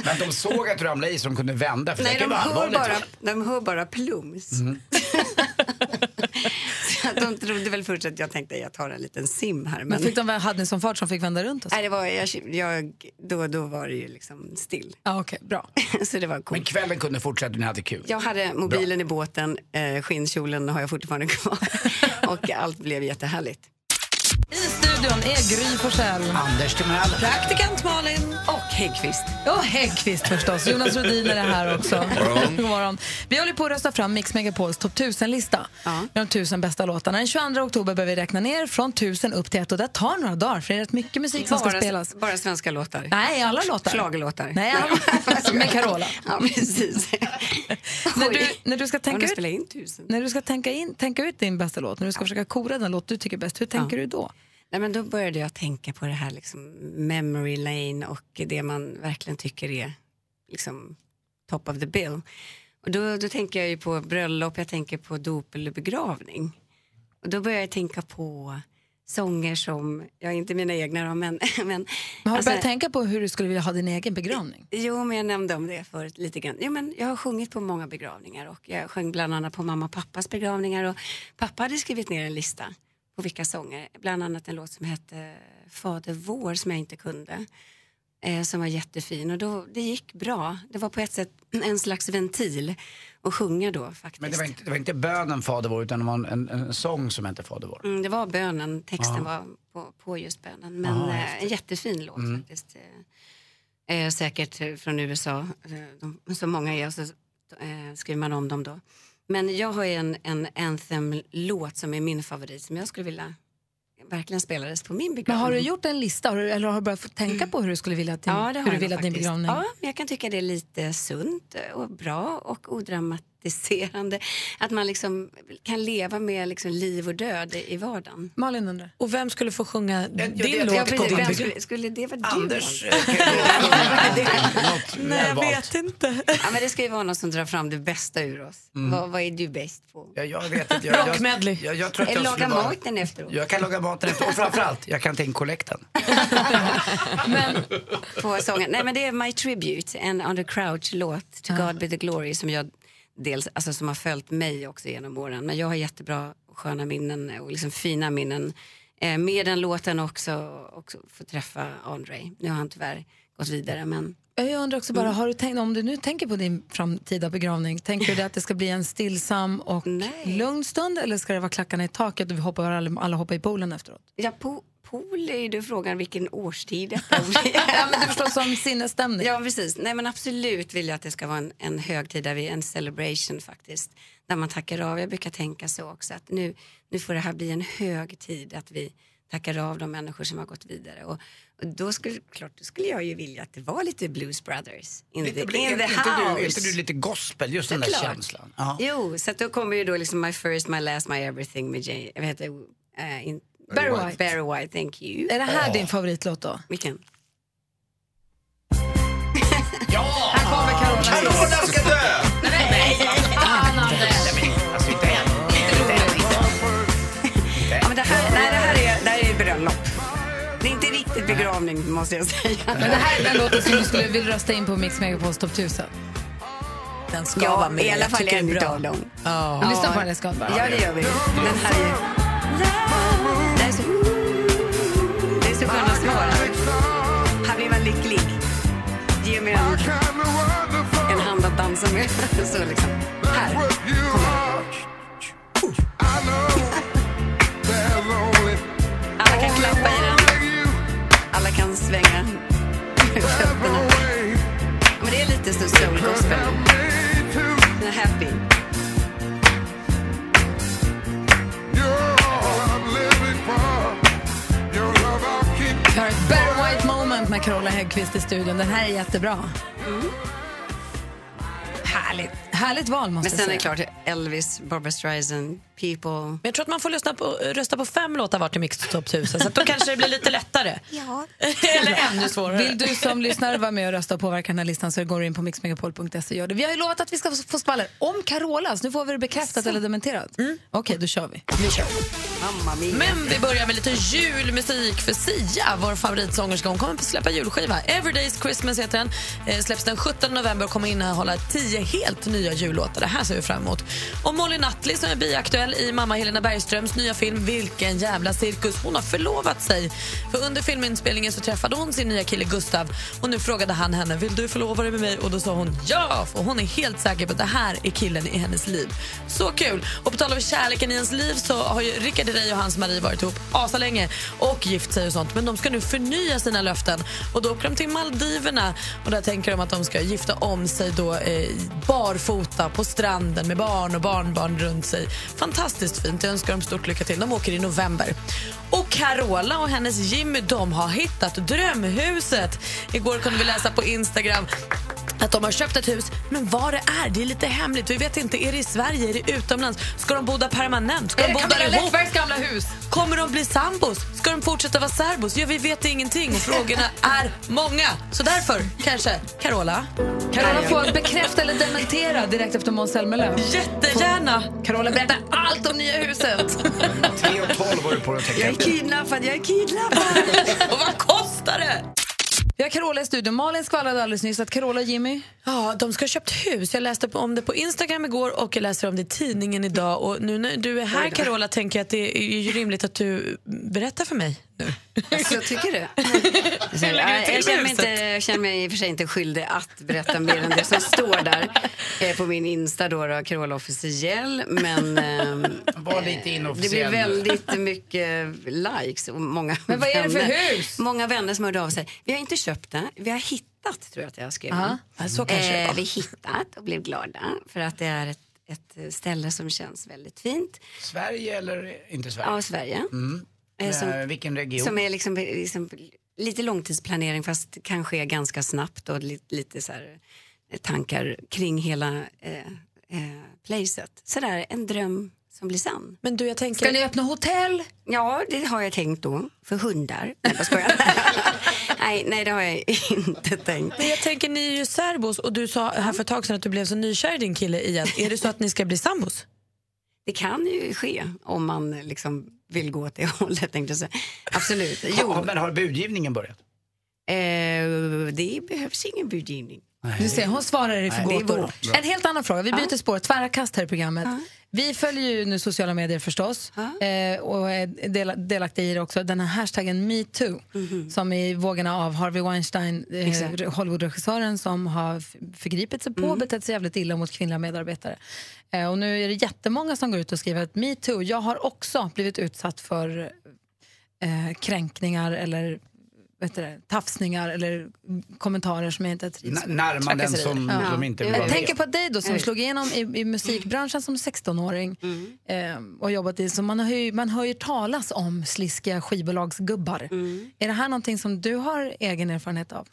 Men de såg att du ramlade i så de kunde vända. För Nej, de hör, bara, de hör bara plums. Mm. [LAUGHS] De trodde väl först att jag tänkte jag tar en liten sim här. Men Men, fick de, hade ni sån fart som fick vända runt? Och så? nej, det var, jag, jag, då, då var det ju liksom still. Ja, okej, bra. [LAUGHS] så det var coolt. Men kvällen kunde fortsätta ni hade kul. Jag hade mobilen i båten, eh, skinnkjolen har jag fortfarande kvar [LAUGHS] och allt blev jättehärligt. Studion är Gry Forssell. Anders Timell. Praktikant Malin. Och Häggkvist. Och Häggkvist förstås. Jonas Rhodin är här också. [LAUGHS] God morgon. Vi håller på att rösta fram Mix Megapols topp 1000-lista. Med de tusen bästa låtarna. Den 22 oktober börjar vi räkna ner från 1000 upp till ett och det tar några dagar för det är rätt mycket musik som ska Bara, spelas. bara svenska låtar. Nej, alla låtar. Schlagerlåtar. Nej, alla. [LAUGHS] Med Carola. Ja, precis. [LAUGHS] när, du, när du ska tänka ut, när du ska tänka, in, tänka ut din bästa låt, när du ska försöka kora den låt du tycker är bäst, hur tänker du då? Nej, men då började jag tänka på det här liksom, memory lane och det man verkligen tycker är liksom, top of the bill. Och då, då tänker jag på bröllop, jag tänker på dop eller begravning. Och då börjar jag tänka på sånger som, ja inte mina egna då, [LAUGHS] men... men har du alltså- börjat tänka på hur du skulle vilja ha din egen begravning? Jo, men jag nämnde om det förut lite grann. Jo, men jag har sjungit på många begravningar och jag sjöng bland annat på mamma och pappas begravningar och pappa hade skrivit ner en lista på vilka sånger, bland annat en låt som hette Fader vår som jag inte kunde. Eh, som var jättefin och då, det gick bra. Det var på ett sätt en slags ventil att sjunga då faktiskt. Men det var, inte, det var inte bönen Fader vår utan det var en, en, en sång som hette Fader vår. Mm, det var bönen, texten Ja. var på, på just bönen. Men Ja, eh, en jättefin låt Mm. faktiskt. Eh, eh, säkert eh, från USA, eh, de, så många är och så eh, skriver man om dem då. Men jag har ju en, en anthem-låt som är min favorit som jag skulle vilja verkligen spelades på min Men begravning. har du gjort en lista har du, eller har du börjat tänka på hur du skulle vilja att din, Ja, hur du vill att din begravning... Ja, men jag kan tycka det är lite sunt och bra och odramatiserande. Att man liksom kan leva med liksom liv och död i vardagen. Malin undrar. Och vem skulle få sjunga din Ja, låt på precis. din skulle, skulle det vara Anders, du? eh, [LAUGHS] Nej, jag vet inte. Ja, men det ska ju vara någon som drar fram det bästa ur oss. Mm. Vad, vad är du bäst på? Ja, jag vet inte. Jag, jag, Rockmedley. jag, jag tror att Eller jag laga vara- maten efteråt. Jag kan laga maten efter och framförallt, jag kan ta in kollekten. [LAUGHS] [LAUGHS] På sången. Nej men det är My Tribute, en Under Crouch-låt, To God Be The Glory, som jag dels, alltså som har följt mig också genom åren. Men jag har jättebra och sköna minnen och liksom fina minnen eh, med den låten också, och få träffa Andre. Nu har han tyvärr gått vidare men Jag undrar också bara, Mm. har du tänkt, om du nu tänker på din framtida begravning, tänker du att det ska bli en stillsam och lugn stund eller ska det vara klackarna i taket och vi hoppar, alla, alla hoppar i poolen efteråt? Ja, po pool är ju frågan vilken årstid detta [LAUGHS] ja, men du förstår som sinnesstämning. Ja, precis. Nej, men absolut vill jag att det ska vara en, en högtid, där vi, en celebration faktiskt. Där man tackar av. Jag brukar tänka så också att nu, nu får det här bli en hög tid att vi tackar av de människor som har gått vidare. Och, och då skulle, klart, då skulle jag ju vilja att det var lite Blues Brothers in Lite, the, blir- in the inte, du, house. inte du lite gospel, just den där Såklart. känslan? Ja. Jo, så att då kommer ju då liksom My First, My Last, My Everything med Jay, vad heter? Uh, in, Barry White. Barry White, thank you. Är det här din favoritlåt då? Vilken? Ja! Här kommer Carola. Carola ska dö! Fan, Anders. Alltså inte än. Ja, men det, här, nej, det, här är, det här är bröllop. Det är inte riktigt begravning måste jag säga. Men det här är den låten som du skulle vilja rösta in på Mix Megapols topp 1000. Den ska Ja, vara med. i alla fall en det är bra. utav dem. Ja. Vi lyssnar på den, det ska vara. Ja, det gör vi. Den här är sekunder svåra. Här blir man lycklig. Ge mig en, en hand att dansa med. [LAUGHS] Så liksom. Här. Alla kan klappa i den. Alla kan svänga fötterna. [LAUGHS] Men det är lite så soul gospel. Den är happy. You're all I'm living for ett Barry White moment med Carola Häggkvist i studion. Den här är jättebra. Härligt. Härligt val måste Men sen är det jag säga. klart Elvis, Barbra Streisand, People. Men jag tror att man får lyssna på, rösta på fem låtar vart i Mixtopshuset så att då kanske det blir lite lättare. [LAUGHS] Ja. [LAUGHS] Eller ännu svårare. Vill du som lyssnare vara med och rösta och påverka den här listan så går du in på mixmegapol.se och gör det. Vi har ju lovat att vi ska få skvaller om Carola, så nu får vi det bekräftat eller dementerat. Okej, då kör vi. Vi kör. Men vi börjar med lite julmusik för Sia, vår favoritsångerska. Hon kommer att släppa julskiva. Everyday's Christmas heter den. Eh, släpps den 17 november och kommer innehålla tio helt nya jullåtar. Det här ser vi fram emot. Och Molly Nutley som är biaktuell i mamma Helena Bergströms nya film Vilken jävla cirkus. Hon har förlovat sig. För under filminspelningen så träffade hon sin nya kille Gustav och nu frågade han henne vill du förlova dig med mig och då sa hon ja för hon är helt säker på att det här är killen i hennes liv. Så kul! Och på tal om kärleken i ens liv så har ju Rickard Herrey och hans Marie varit ihop asalänge och gift sig och sånt men de ska nu förnya sina löften och då åker de till Maldiverna och där tänker de att de ska gifta om sig då eh, barfota på stranden med barn och barnbarn runt sig. Fantastiskt fint, jag önskar dem stort lycka till. De åker i november. Och Carola och hennes Jimmy de har hittat drömhuset. Igår kunde vi läsa på Instagram att de har köpt ett hus, men vad det är, det är lite hemligt. Vi vet inte, är det i Sverige, är det utomlands? Ska de bo där permanent? Ska Är de det Camilla? Läckbergs gamla hus? Kommer de bli sambos? Ska de fortsätta vara särbos? Ja, vi vet ingenting och frågorna [LAUGHS] är många. Så därför, kanske, Carola? Carola får bekräfta eller dementera direkt efter Måns Zelmerlöw. Jättegärna! Carola berättar allt om nya huset. 3 och 12 var du på tänka Jag är kidnappad, jag är kidnappad. [LAUGHS] och vad kostar det? Vi har Carola i studion. Malin skvallrade alldeles nyss att Carola och Jimmy... Ja, de ska ha köpt hus. Jag läste om det på Instagram igår och jag läser om det i tidningen idag. Och nu när du är här. Carola tänker jag att det är ju rimligt att du berättar för mig nu. Alltså, tycker du? Jag, det till jag, känner mig inte, jag känner mig i och för sig inte skyldig att berätta mer än det som står där eh, på min Insta, då, då Carola officiell. Men ehm, Var lite det blir inofficiell. väldigt mycket likes och många Men vad är det för vänner, hus? Många vänner som hörde av sig. Vi har inte köpt det, vi har hittat tror jag att jag skrev. Så kanske det eh, vi hittat och blev glada för att det är ett, ett ställe som känns väldigt fint. Sverige eller inte Sverige? Ja, Sverige. Mm. Eh, som- Eh, vilken region? Som är liksom, liksom lite långtidsplanering fast kan ske ganska snabbt och lite, lite så här, eh, tankar kring hela eh, eh, placet. Sådär, en dröm som blir sann. Men du, jag tänker... Ska ni öppna hotell? Ja, det har jag tänkt då. För hundar. Nej, jag skojar. [LAUGHS] nej, nej, det har jag inte tänkt. Men jag tänker, ni är ju särbos och du sa här för ett tag sedan att du blev så nykär i din kille igen. Är det så att ni ska bli sambos? Det kan ju ske om man liksom vill gå åt det hållet. Tänkte jag säga. Absolut. Ja, Jo, men har budgivningen börjat? eh, det behövs ingen budgivning. Du ser, hon svarar i Nej, för det är gåtor. vårt. En helt annan fråga. Vi byter spår. Tvära kast här i programmet. Vi följer ju nu sociala medier förstås eh, och är del, delaktiga i det också. Den här hashtaggen metoo som i vågorna av Harvey Weinstein, eh, Hollywoodregissören som har förgripit sig på och betett sig jävligt illa mot kvinnliga medarbetare. Eh, och nu är det jättemånga som går ut och skriver att metoo, jag har också blivit utsatt för eh, kränkningar eller vet du det, tafsningar eller kommentarer som jag inte trivs N- närmanden Trakasserier. som- som inte vill vara Jag med. tänker på dig då som Nej. slog igenom i, i musikbranschen som 16-åring eh, och jobbat i, så man, har ju, man hör ju talas om sliskiga skivbolagsgubbar. Är det här någonting som du har egen erfarenhet av?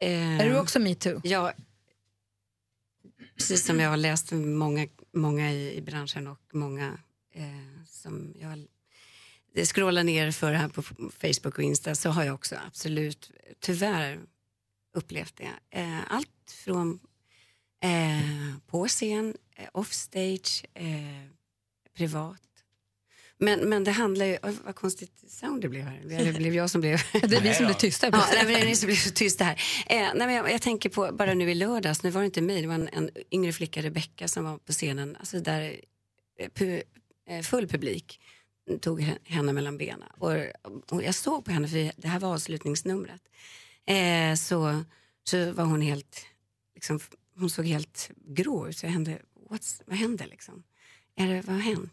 Eh, Är du också metoo? Ja, precis som jag har läst många, många i, i branschen och många eh, som jag scrollar ner för här på Facebook och Insta så har jag också absolut tyvärr upplevt det. Eh, allt från eh, på scen, eh, offstage, eh, privat. Men, men det handlar ju, oj, vad konstigt sound det blev här. Det blev jag som blev... [LAUGHS] Det är vi som blir tysta. Ja, det är ni som blir så tysta här. Eh, nej, men jag, jag tänker på, bara nu i lördags, nu var det inte mig, det var en, en yngre flicka, Rebecca, som var på scenen, alltså där eh, pu, eh, full publik tog henne mellan benen. Och, och jag såg på henne, för det här var avslutningsnumret, eh, så, så var hon helt, liksom, hon såg helt grå ut. Så jag hände, What's, vad hände liksom? Är det, vad har hänt?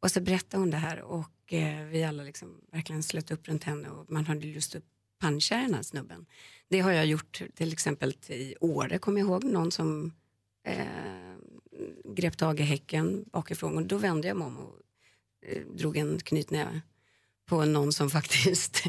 Och så berättade hon det här och eh, vi alla liksom verkligen slöt upp runt henne och man hade lust att puncha den här snubben. Det har jag gjort till exempel i Åre, kommer jag ihåg, någon som eh, grep tag i häcken bakifrån och då vände jag mig om och drog en knytnäve på någon som [LAUGHS] faktiskt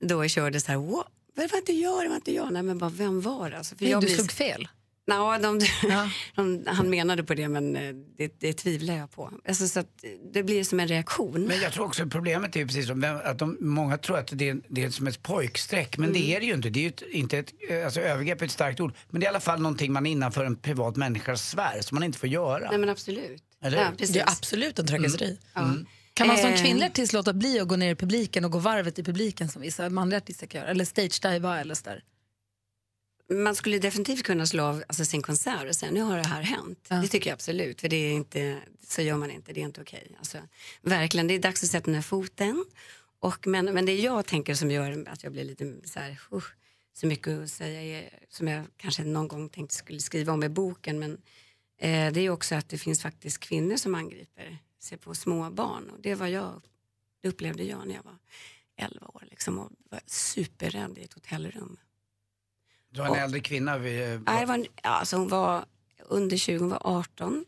då körde så här, "What? det var inte jag, det var inte jag. Nej men bara, vem var det? Alltså, för Nej, jag du blir- slog fel. Nå, de, [LAUGHS] de, han menade på det men eh, det, det tvivlar jag på. Alltså, så att det blir som en reaktion. Men jag tror också problemet är precis som att de, många tror att det är, det är som ett pojkstreck. Men Mm. det är det ju inte. Det är ju ett, inte ett, eh, alltså övergrepp är ett starkt ord. Men det är i alla fall någonting man är innanför en privat människas sfär som man inte får göra. Nej men absolut. Eller Ja, precis. Det är absolut en trakasseri. Mm. Kan man som Eh. kvinnlig artist låta bli att gå ner i publiken och gå varvet i publiken som vissa manliga artister kan göra? Eller stage-diva eller sådär? Man skulle definitivt kunna slå av alltså, sin konsert och säga nu har det här hänt. Det tycker jag absolut, för det är inte, så gör man inte, det är inte okej. Alltså, verkligen, det är dags att sätta ner foten. Och, men, men det jag tänker som gör att jag blir lite så här, uh, så mycket att säga är, som jag kanske någon gång tänkte skulle skriva om i boken, men eh, det är också att det finns faktiskt kvinnor som angriper sig på små barn. Och det var jag, det upplevde jag när jag var 11 år liksom, och var superrädd i ett hotellrum. Du har en äldre kvinna vid... eh, Nej, det var en, alltså hon var under 20, hon var 18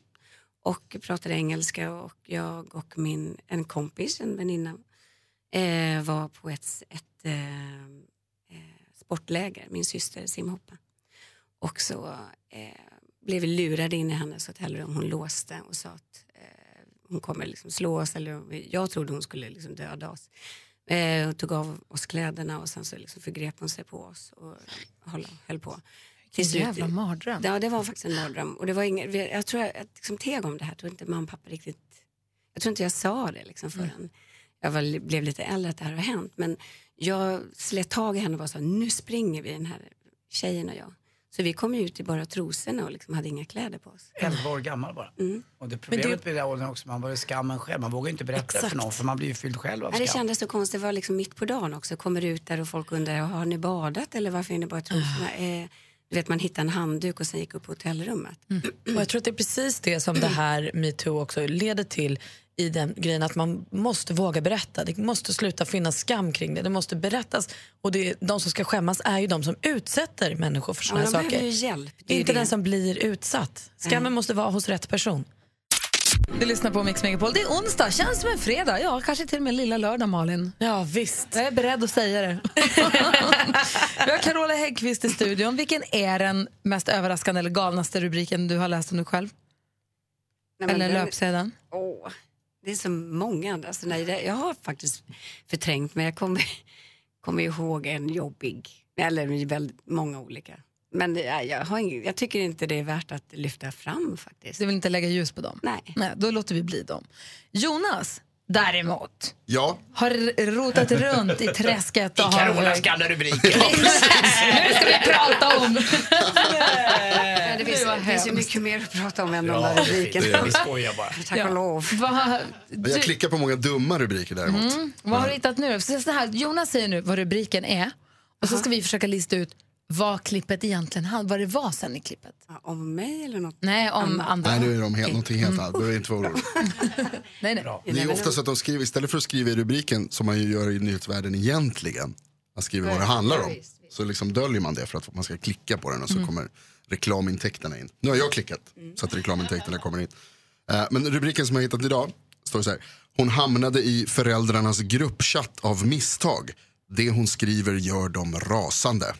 och pratade engelska och jag och min, en kompis, en väninna, eh, var på ett, ett eh, eh, sportläger, min syster simhoppa. Och så eh, blev vi lurade in i hennes hotellrum, hon låste och sa att eh, hon kommer liksom slå oss, eller jag trodde hon skulle liksom döda oss. Eh, och tog av oss kläderna och sen så liksom förgrep hon sig på oss och höll, höll på. Till slut- jävla mardröm. Ja, det var faktiskt en mardröm. Och det var ingen, jag tror jag jag liksom teg om det här, jag tror inte mamma och pappa riktigt, jag tror inte jag sa det liksom förrän jag var, blev lite äldre att det här har hänt. Men jag slet tag i henne och här, nu springer vi den här tjejen och jag. Så vi kom ut i bara trosorna och liksom hade inga kläder på oss. 11 år gammal bara. Mm. Och det problemet Men det- den åldern också, man var ju skammen själv. Man vågar inte berätta Exakt. för någon för man blir ju fylld själv av Ja, det skam. kändes så konstigt, det var liksom mitt på dagen också. Kommer ut där och folk undrar, har ni badat eller varför är ni bara i trosorna? Eh, du vet, man hittade en handduk och sen gick upp på hotellrummet. Och jag tror att det är precis det som det här metoo också leder till i den grejen att man måste våga berätta. Det måste sluta finnas skam kring det. Det måste berättas. Och det, de som ska skämmas är ju de som utsätter människor för Ja, såna de saker. hjälp. Det är Inte det. den som blir utsatt. Skammen måste vara hos rätt person. Du lyssnar på Mix Megapol. Det är onsdag, känns som en fredag. Ja, kanske till och med lilla lördag, Malin. Ja, visst. Jag är beredd att säga det. [LAUGHS] Vi har Carola Häggkvist i studion. Vilken är den mest överraskande eller galnaste rubriken du har läst om dig själv? Nej, eller den- löpsedeln? Åh, det är så många. Alltså, nej, det, jag har faktiskt förträngt men jag kommer, kommer ihåg en jobbig, eller väldigt många olika. Men det, jag, har ing, jag tycker inte det är värt att lyfta fram faktiskt. Du vill inte lägga ljus på dem? Nej. Nej då låter vi bli dem. Jonas, däremot, Ja. har rotat runt i träsket och I Carolas har... gamla rubriker. Nu ska vi prata om... Ja, det finns, Det finns ju mycket mer att prata om än de Ja, där rubrikerna. det är det. Vi skojar bara. Tack och lov. Va, Jag klickar på många dumma rubriker däremot. Mm. Vad har du hittat nu? Så så här, Jonas säger nu vad rubriken är och så ska vi försöka lista ut vad klippet egentligen handlar vad det var sen i klippet. Om mig eller något? Nej, om andra. Nej, nu är de helt, någonting helt annat. Behöver inte vara [LAUGHS] orolig. Nej, nej. Det är ofta så att de skriver, istället för att skriva i rubriken som man ju gör i nyhetsvärlden egentligen, man skriver vad det handlar om, så liksom döljer man det för att man ska klicka på den och så Mm. kommer reklamintäkterna in. Nu har jag klickat så att reklamintäkterna kommer in. Eh, Men rubriken som jag hittat idag står så här. Hon hamnade i föräldrarnas gruppchatt av misstag. Det hon skriver gör dem rasande.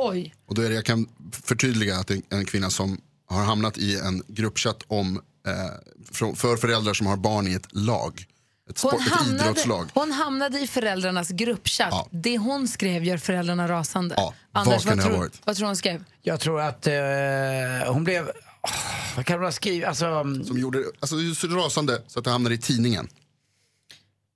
Oj. Och då är det, jag kan förtydliga att det är en kvinna som har hamnat i en gruppchatt om, eh, för föräldrar som har barn i ett lag. Ett, sport, Hon ett hamnade, idrottslag. hon hamnade i föräldrarnas gruppchatt. Det hon skrev gör föräldrarna rasande. Ja, Anders, vad ha tror, varit? vad tror hon skrev? Jag tror att eh, hon blev... åh, vad kan hon ha skrivit? Alltså, Som gjorde alltså, det är så rasande så att det hamnar i tidningen.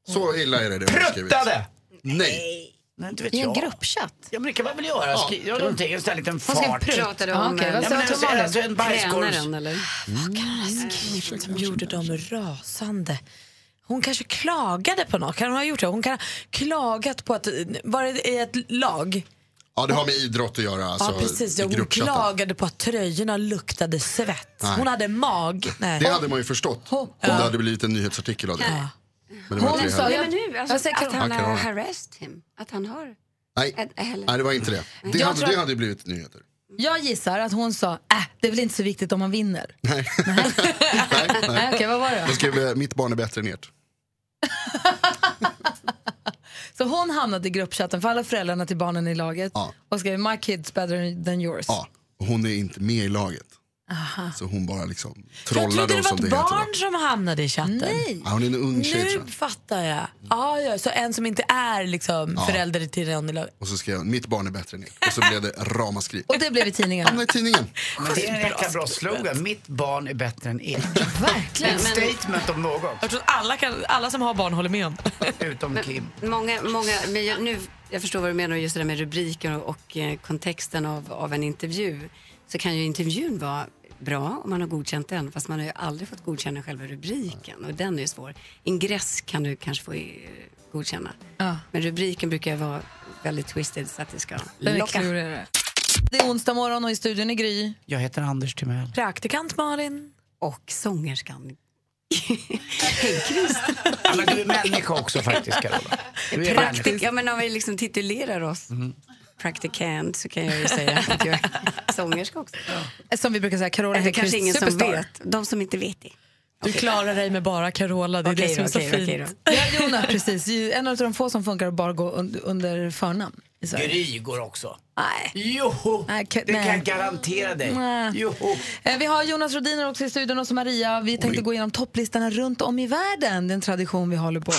Så illa är det. det hon har skrivit. Pruttade! Nej. Nej, inte vet I en jag. gruppchatt? Ja, men det kan man väl göra. Ja. Skri- Gör någonting, en sån här liten Hon fart. Pratade Ja, om okej, vad Ja, men alltså, alltså en bajskorv. tränaren eller? Som gjorde dem rasande. Hon kanske klagade på något. Kan hon ha gjort det? Hon kan ha klagat på att, var det i ett lag? Ja, det har med idrott att göra. Alltså, ja, precis. i Hon gruppchatten. klagade på att tröjorna luktade svett. Nej. Hon hade mag. Nej. Det hade man ju förstått om det hade blivit en nyhetsartikel av det. Men det var Hon inte sa-. Nej, men nu, alltså, Jag säger- att han Ja, Carola. har harassed him. Att han har... Nej, nej det var inte det. Det, Jag hade, tror det att- hade ju blivit nyheter. Jag gissar att hon sa, äh, det är väl inte så viktigt om man vinner. [LAUGHS] Nej. Nej, okej, vad var det då? Jag skrev eh, mitt barn är bättre än ert. [LAUGHS] Så hon hamnade i gruppchatten för alla föräldrarna till barnen i laget och skrev My kids better than yours. Ja, och hon är inte med i laget. Aha. Så hon bara liksom Jag trollade trodde det var ett det heter. barn som hamnade i chatten. Nej. Ja, hon är en ung tjej tror Nu jag. fattar jag. Ah, ja, så en som inte är liksom Ja. förälder till någon i laget. Och så skrev hon mitt barn är bättre än ert. Och så blev det ramaskri. Och det blev i tidningen. Hamnade i tidningen. Men det är en jäkla bra slogan. Mitt barn är bättre än ert. Verkligen. En statement om något. Jag tror att alla, kan, alla som har barn håller med om Utom Kim. Många, många, men jag, nu, jag förstår vad du menar, just det där med rubriken och, och eh, kontexten av, av en intervju. Så kan ju intervjun vara bra om man har godkänt den, fast man har ju aldrig fått godkänna själva rubriken och den är ju svår. Ingress kan du kanske få eh, godkänna, Ja. men rubriken brukar ju vara väldigt twisted så att det ska Den locka. klurigare. Det är onsdag morgon och i studion är Gry. Jag heter Anders Timell. Praktikant Malin. Och sångerskan Häggkvist. Ja, men du är människa också faktiskt Carola. Praktik, ja, men om vi liksom titulerar oss practicant så kan jag ju säga att jag är sångerska också. Som vi brukar säga, Carola Det är kanske ingen som superstar. vet. De som inte vet det. Du klarar dig med bara Carola, det är Okej det som är så okej fint. då. Ja, Jonas, precis. En av de få som funkar att bara gå un- under förnamn. Gry går också. Nej. Joho! Nej, det kan jag garantera dig. Nej. Joho! Eh, Vi har Jonas Rodiner också i studion och så Maria. Vi tänkte gå igenom topplistorna runt om i världen. Det är en tradition vi håller på.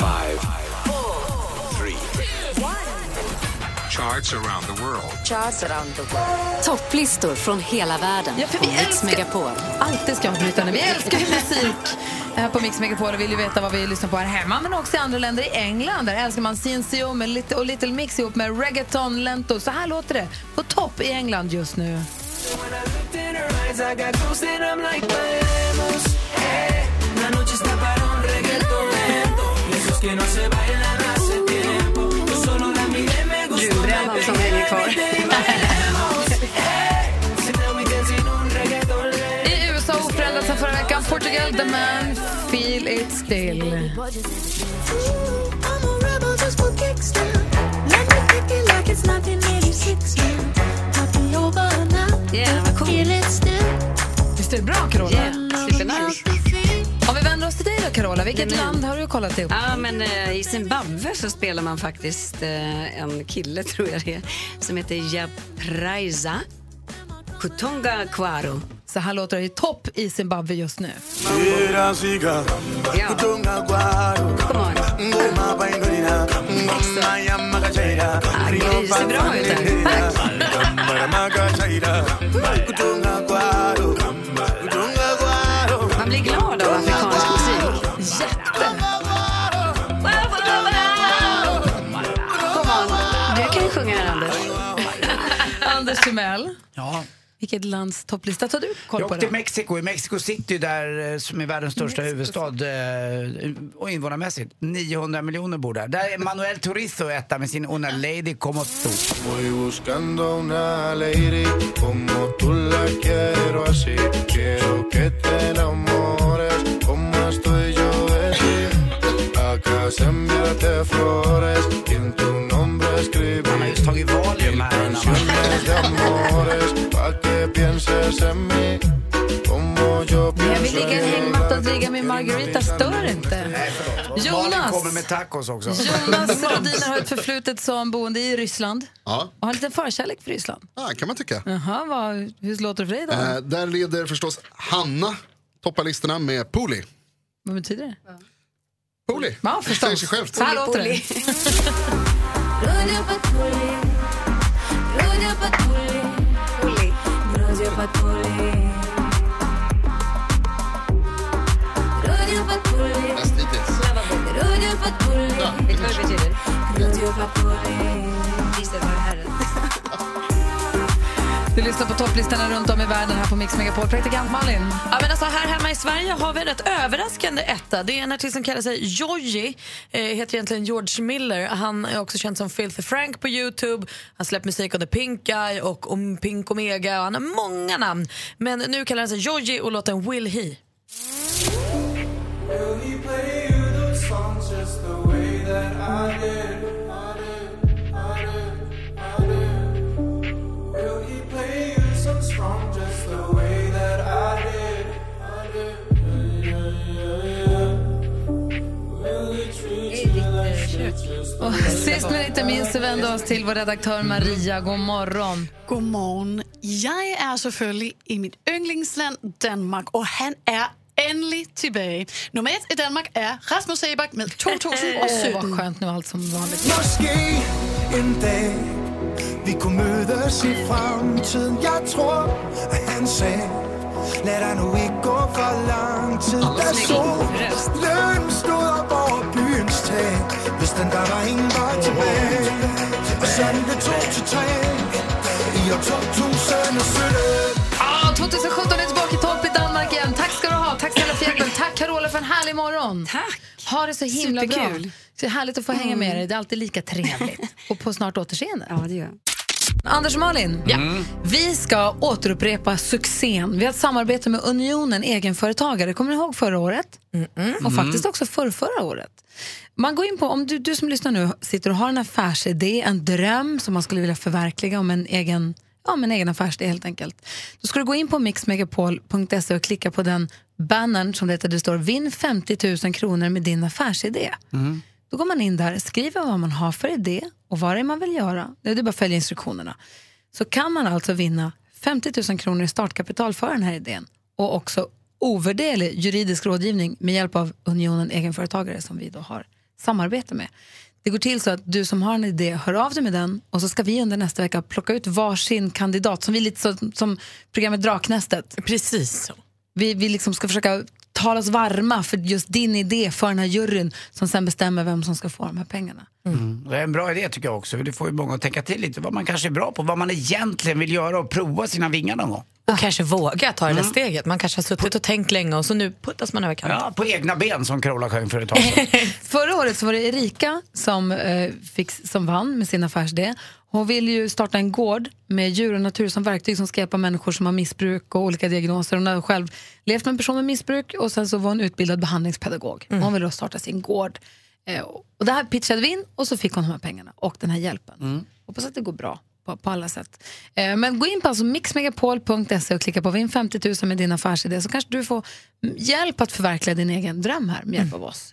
Charts around the world. Charts around the world. Topplistor från hela världen. Ja, för vi Mix älskar- Megapol. Alltid ska jag avbryta nu. Vi älskar ju musik [LAUGHS] här på Mix Megapol och vill ju veta vad vi lyssnar på här hemma men också i andra länder. I England där älskar man CNCO med Little, och Little Mix ihop med Reggaeton Lento. Så här låter det på topp i England just nu. Brunbrännan som hänger kvar. I USA oförändrat sedan förra veckan. Portugal, The Man, Feel It Still. Yeah, vad coolt. Visst är det bra, Carola? Yeah, Carola. Vilket Nej, men- land har du kollat ihop? Ja, men eh, i Zimbabwe så spelar man faktiskt eh, en kille, [LAUGHS] tror jag det är, som heter Japraiza Kutonga Kwaro. Så här låter det i topp i Zimbabwe just nu. Ja. Come on. Ah, Gry, ser bra ut. Man Anders Timell, Ja. vilket lands topplista tar du koll Jag på? åkte Då? till Mexiko, i Mexico City där, eh, som är världens största huvudstad eh, och invånarmässigt. 900 miljoner bor där. Där är Manuel Turizo etta med sin Una Lady Como Tu. Voy buscando una lady como tú la quiero así. Quiero que te enamores como estoy. Acá se enviarte flores en tu nombre escribí. Han har just tagit Valium här innan. Canciones de amores pa' que pienses en mí como yo Jag vill ligga i en en hängmatta och dricka med Margarita, stör inte. Nej, förlåt. Jonas. Malin kommer med tacos också. Jonas [LAUGHS] Rodiner har ett förflutet som boende i Ryssland Ja, och har en liten förkärlek för Ryssland. ja kan man tycka. Jaha, vad, hur låter det för dig då? Eh, där leder förstås Hanna toppalistorna med Poli. Vad betyder det? Poli. Ja, Säger sig förstås. självt. Så här låter det. Bäst hittills. Vet du vad det betyder? Visst är det herren. Du lyssnar på topplistorna runt om i världen här på Mix Megapol. Praktikant Malin. Ja, men alltså, här hemma i Sverige har vi en rätt överraskande etta. Det är en artist som kallar sig Joji. Eh, heter egentligen George Miller. Han är också känd som Filthy Frank på Youtube. Han släppt musik under Pink Guy och om Pink Omega. Och han har många namn. Men nu kallar han sig Joji och låten Will He. Sist men inte minst så vänder vi oss till vår redaktör Maria. God morgon. God morgen. Jeg er selvfølgelig i mit yndlingsland Danmark, og han er endelig tilbage. Nummer ett i Danmark er Rasmus Sebak med 2017. Åh, vad skönt nu allt som vanligt. Måske en dag vi kunne mødes i fremtiden Jeg tror, at han sagde Lad dig nu ikke gå for lang tid Da solen stod op over byens tag Hvis den der var ingen var tilbage Og sådan det tog til tre I år 2017 Ah, 2017 är tillbaka i topp i Danmark igen. Tack ska du ha. Tack snälla för hjälpen. Tack Carola för en härlig morgon. Tack. Ha det så himla Superkul. bra. Så härligt att få hänga med dig. Det är alltid lika trevligt. [LAUGHS] Och på snart återseende. Ja, det gör jag. Anders och Malin, Mm. ja. vi ska återupprepa succén. Vi har ett samarbete med Unionen egenföretagare. Kommer ni ihåg förra året? Och faktiskt också förrförra året. Man går in på, om du, du som lyssnar nu sitter och har en affärsidé, en dröm som man skulle vilja förverkliga om en egen, ja, om en egen affärsidé helt enkelt. Då ska du gå in på mixmegapol.se och klicka på den bannern som det heter, det står vinn 50 000 kronor med din affärsidé. Då går man in där, skriver vad man har för idé och vad det är man vill göra. Det är bara att följa instruktionerna. Så kan man alltså vinna 50 000 kronor i startkapital för den här idén och också ovärderlig juridisk rådgivning med hjälp av Unionen egenföretagare som vi då har samarbete med. Det går till så att du som har en idé hör av dig med den och så ska vi under nästa vecka plocka ut varsin kandidat som vi lite så, som programmet Draknästet. Precis så. Vi, vi liksom ska försöka tala oss varma för just din idé för den här juryn som sen bestämmer vem som ska få de här pengarna. Mm. Det är en bra idé tycker jag också. för Det får ju många att tänka till lite vad man kanske är bra på, vad man egentligen vill göra och prova sina vingar någon gång. Och kanske våga ta det där Mm. steget. Man kanske har suttit och tänkt länge och så nu puttas man över kanten. Ja, på egna ben som Carola sjöng för ett tag [LAUGHS] sedan. Förra året så var det Erika som, eh, fick, som vann med sin affärsidé. Hon vill ju starta en gård med djur och natur som verktyg som ska hjälpa människor som har missbruk och olika diagnoser. Hon har själv levt med en person med missbruk och sen så var hon utbildad behandlingspedagog. Hon vill då starta sin gård. Eh, och det här pitchade vi in och så fick hon de här pengarna och den här hjälpen. Hoppas att det går bra på, på alla sätt. Eh, men gå in på alltså mixmegapol.se och klicka på vinn 50 000 med din affärsidé så kanske du får mm, hjälp att förverkliga din egen dröm här med hjälp av oss.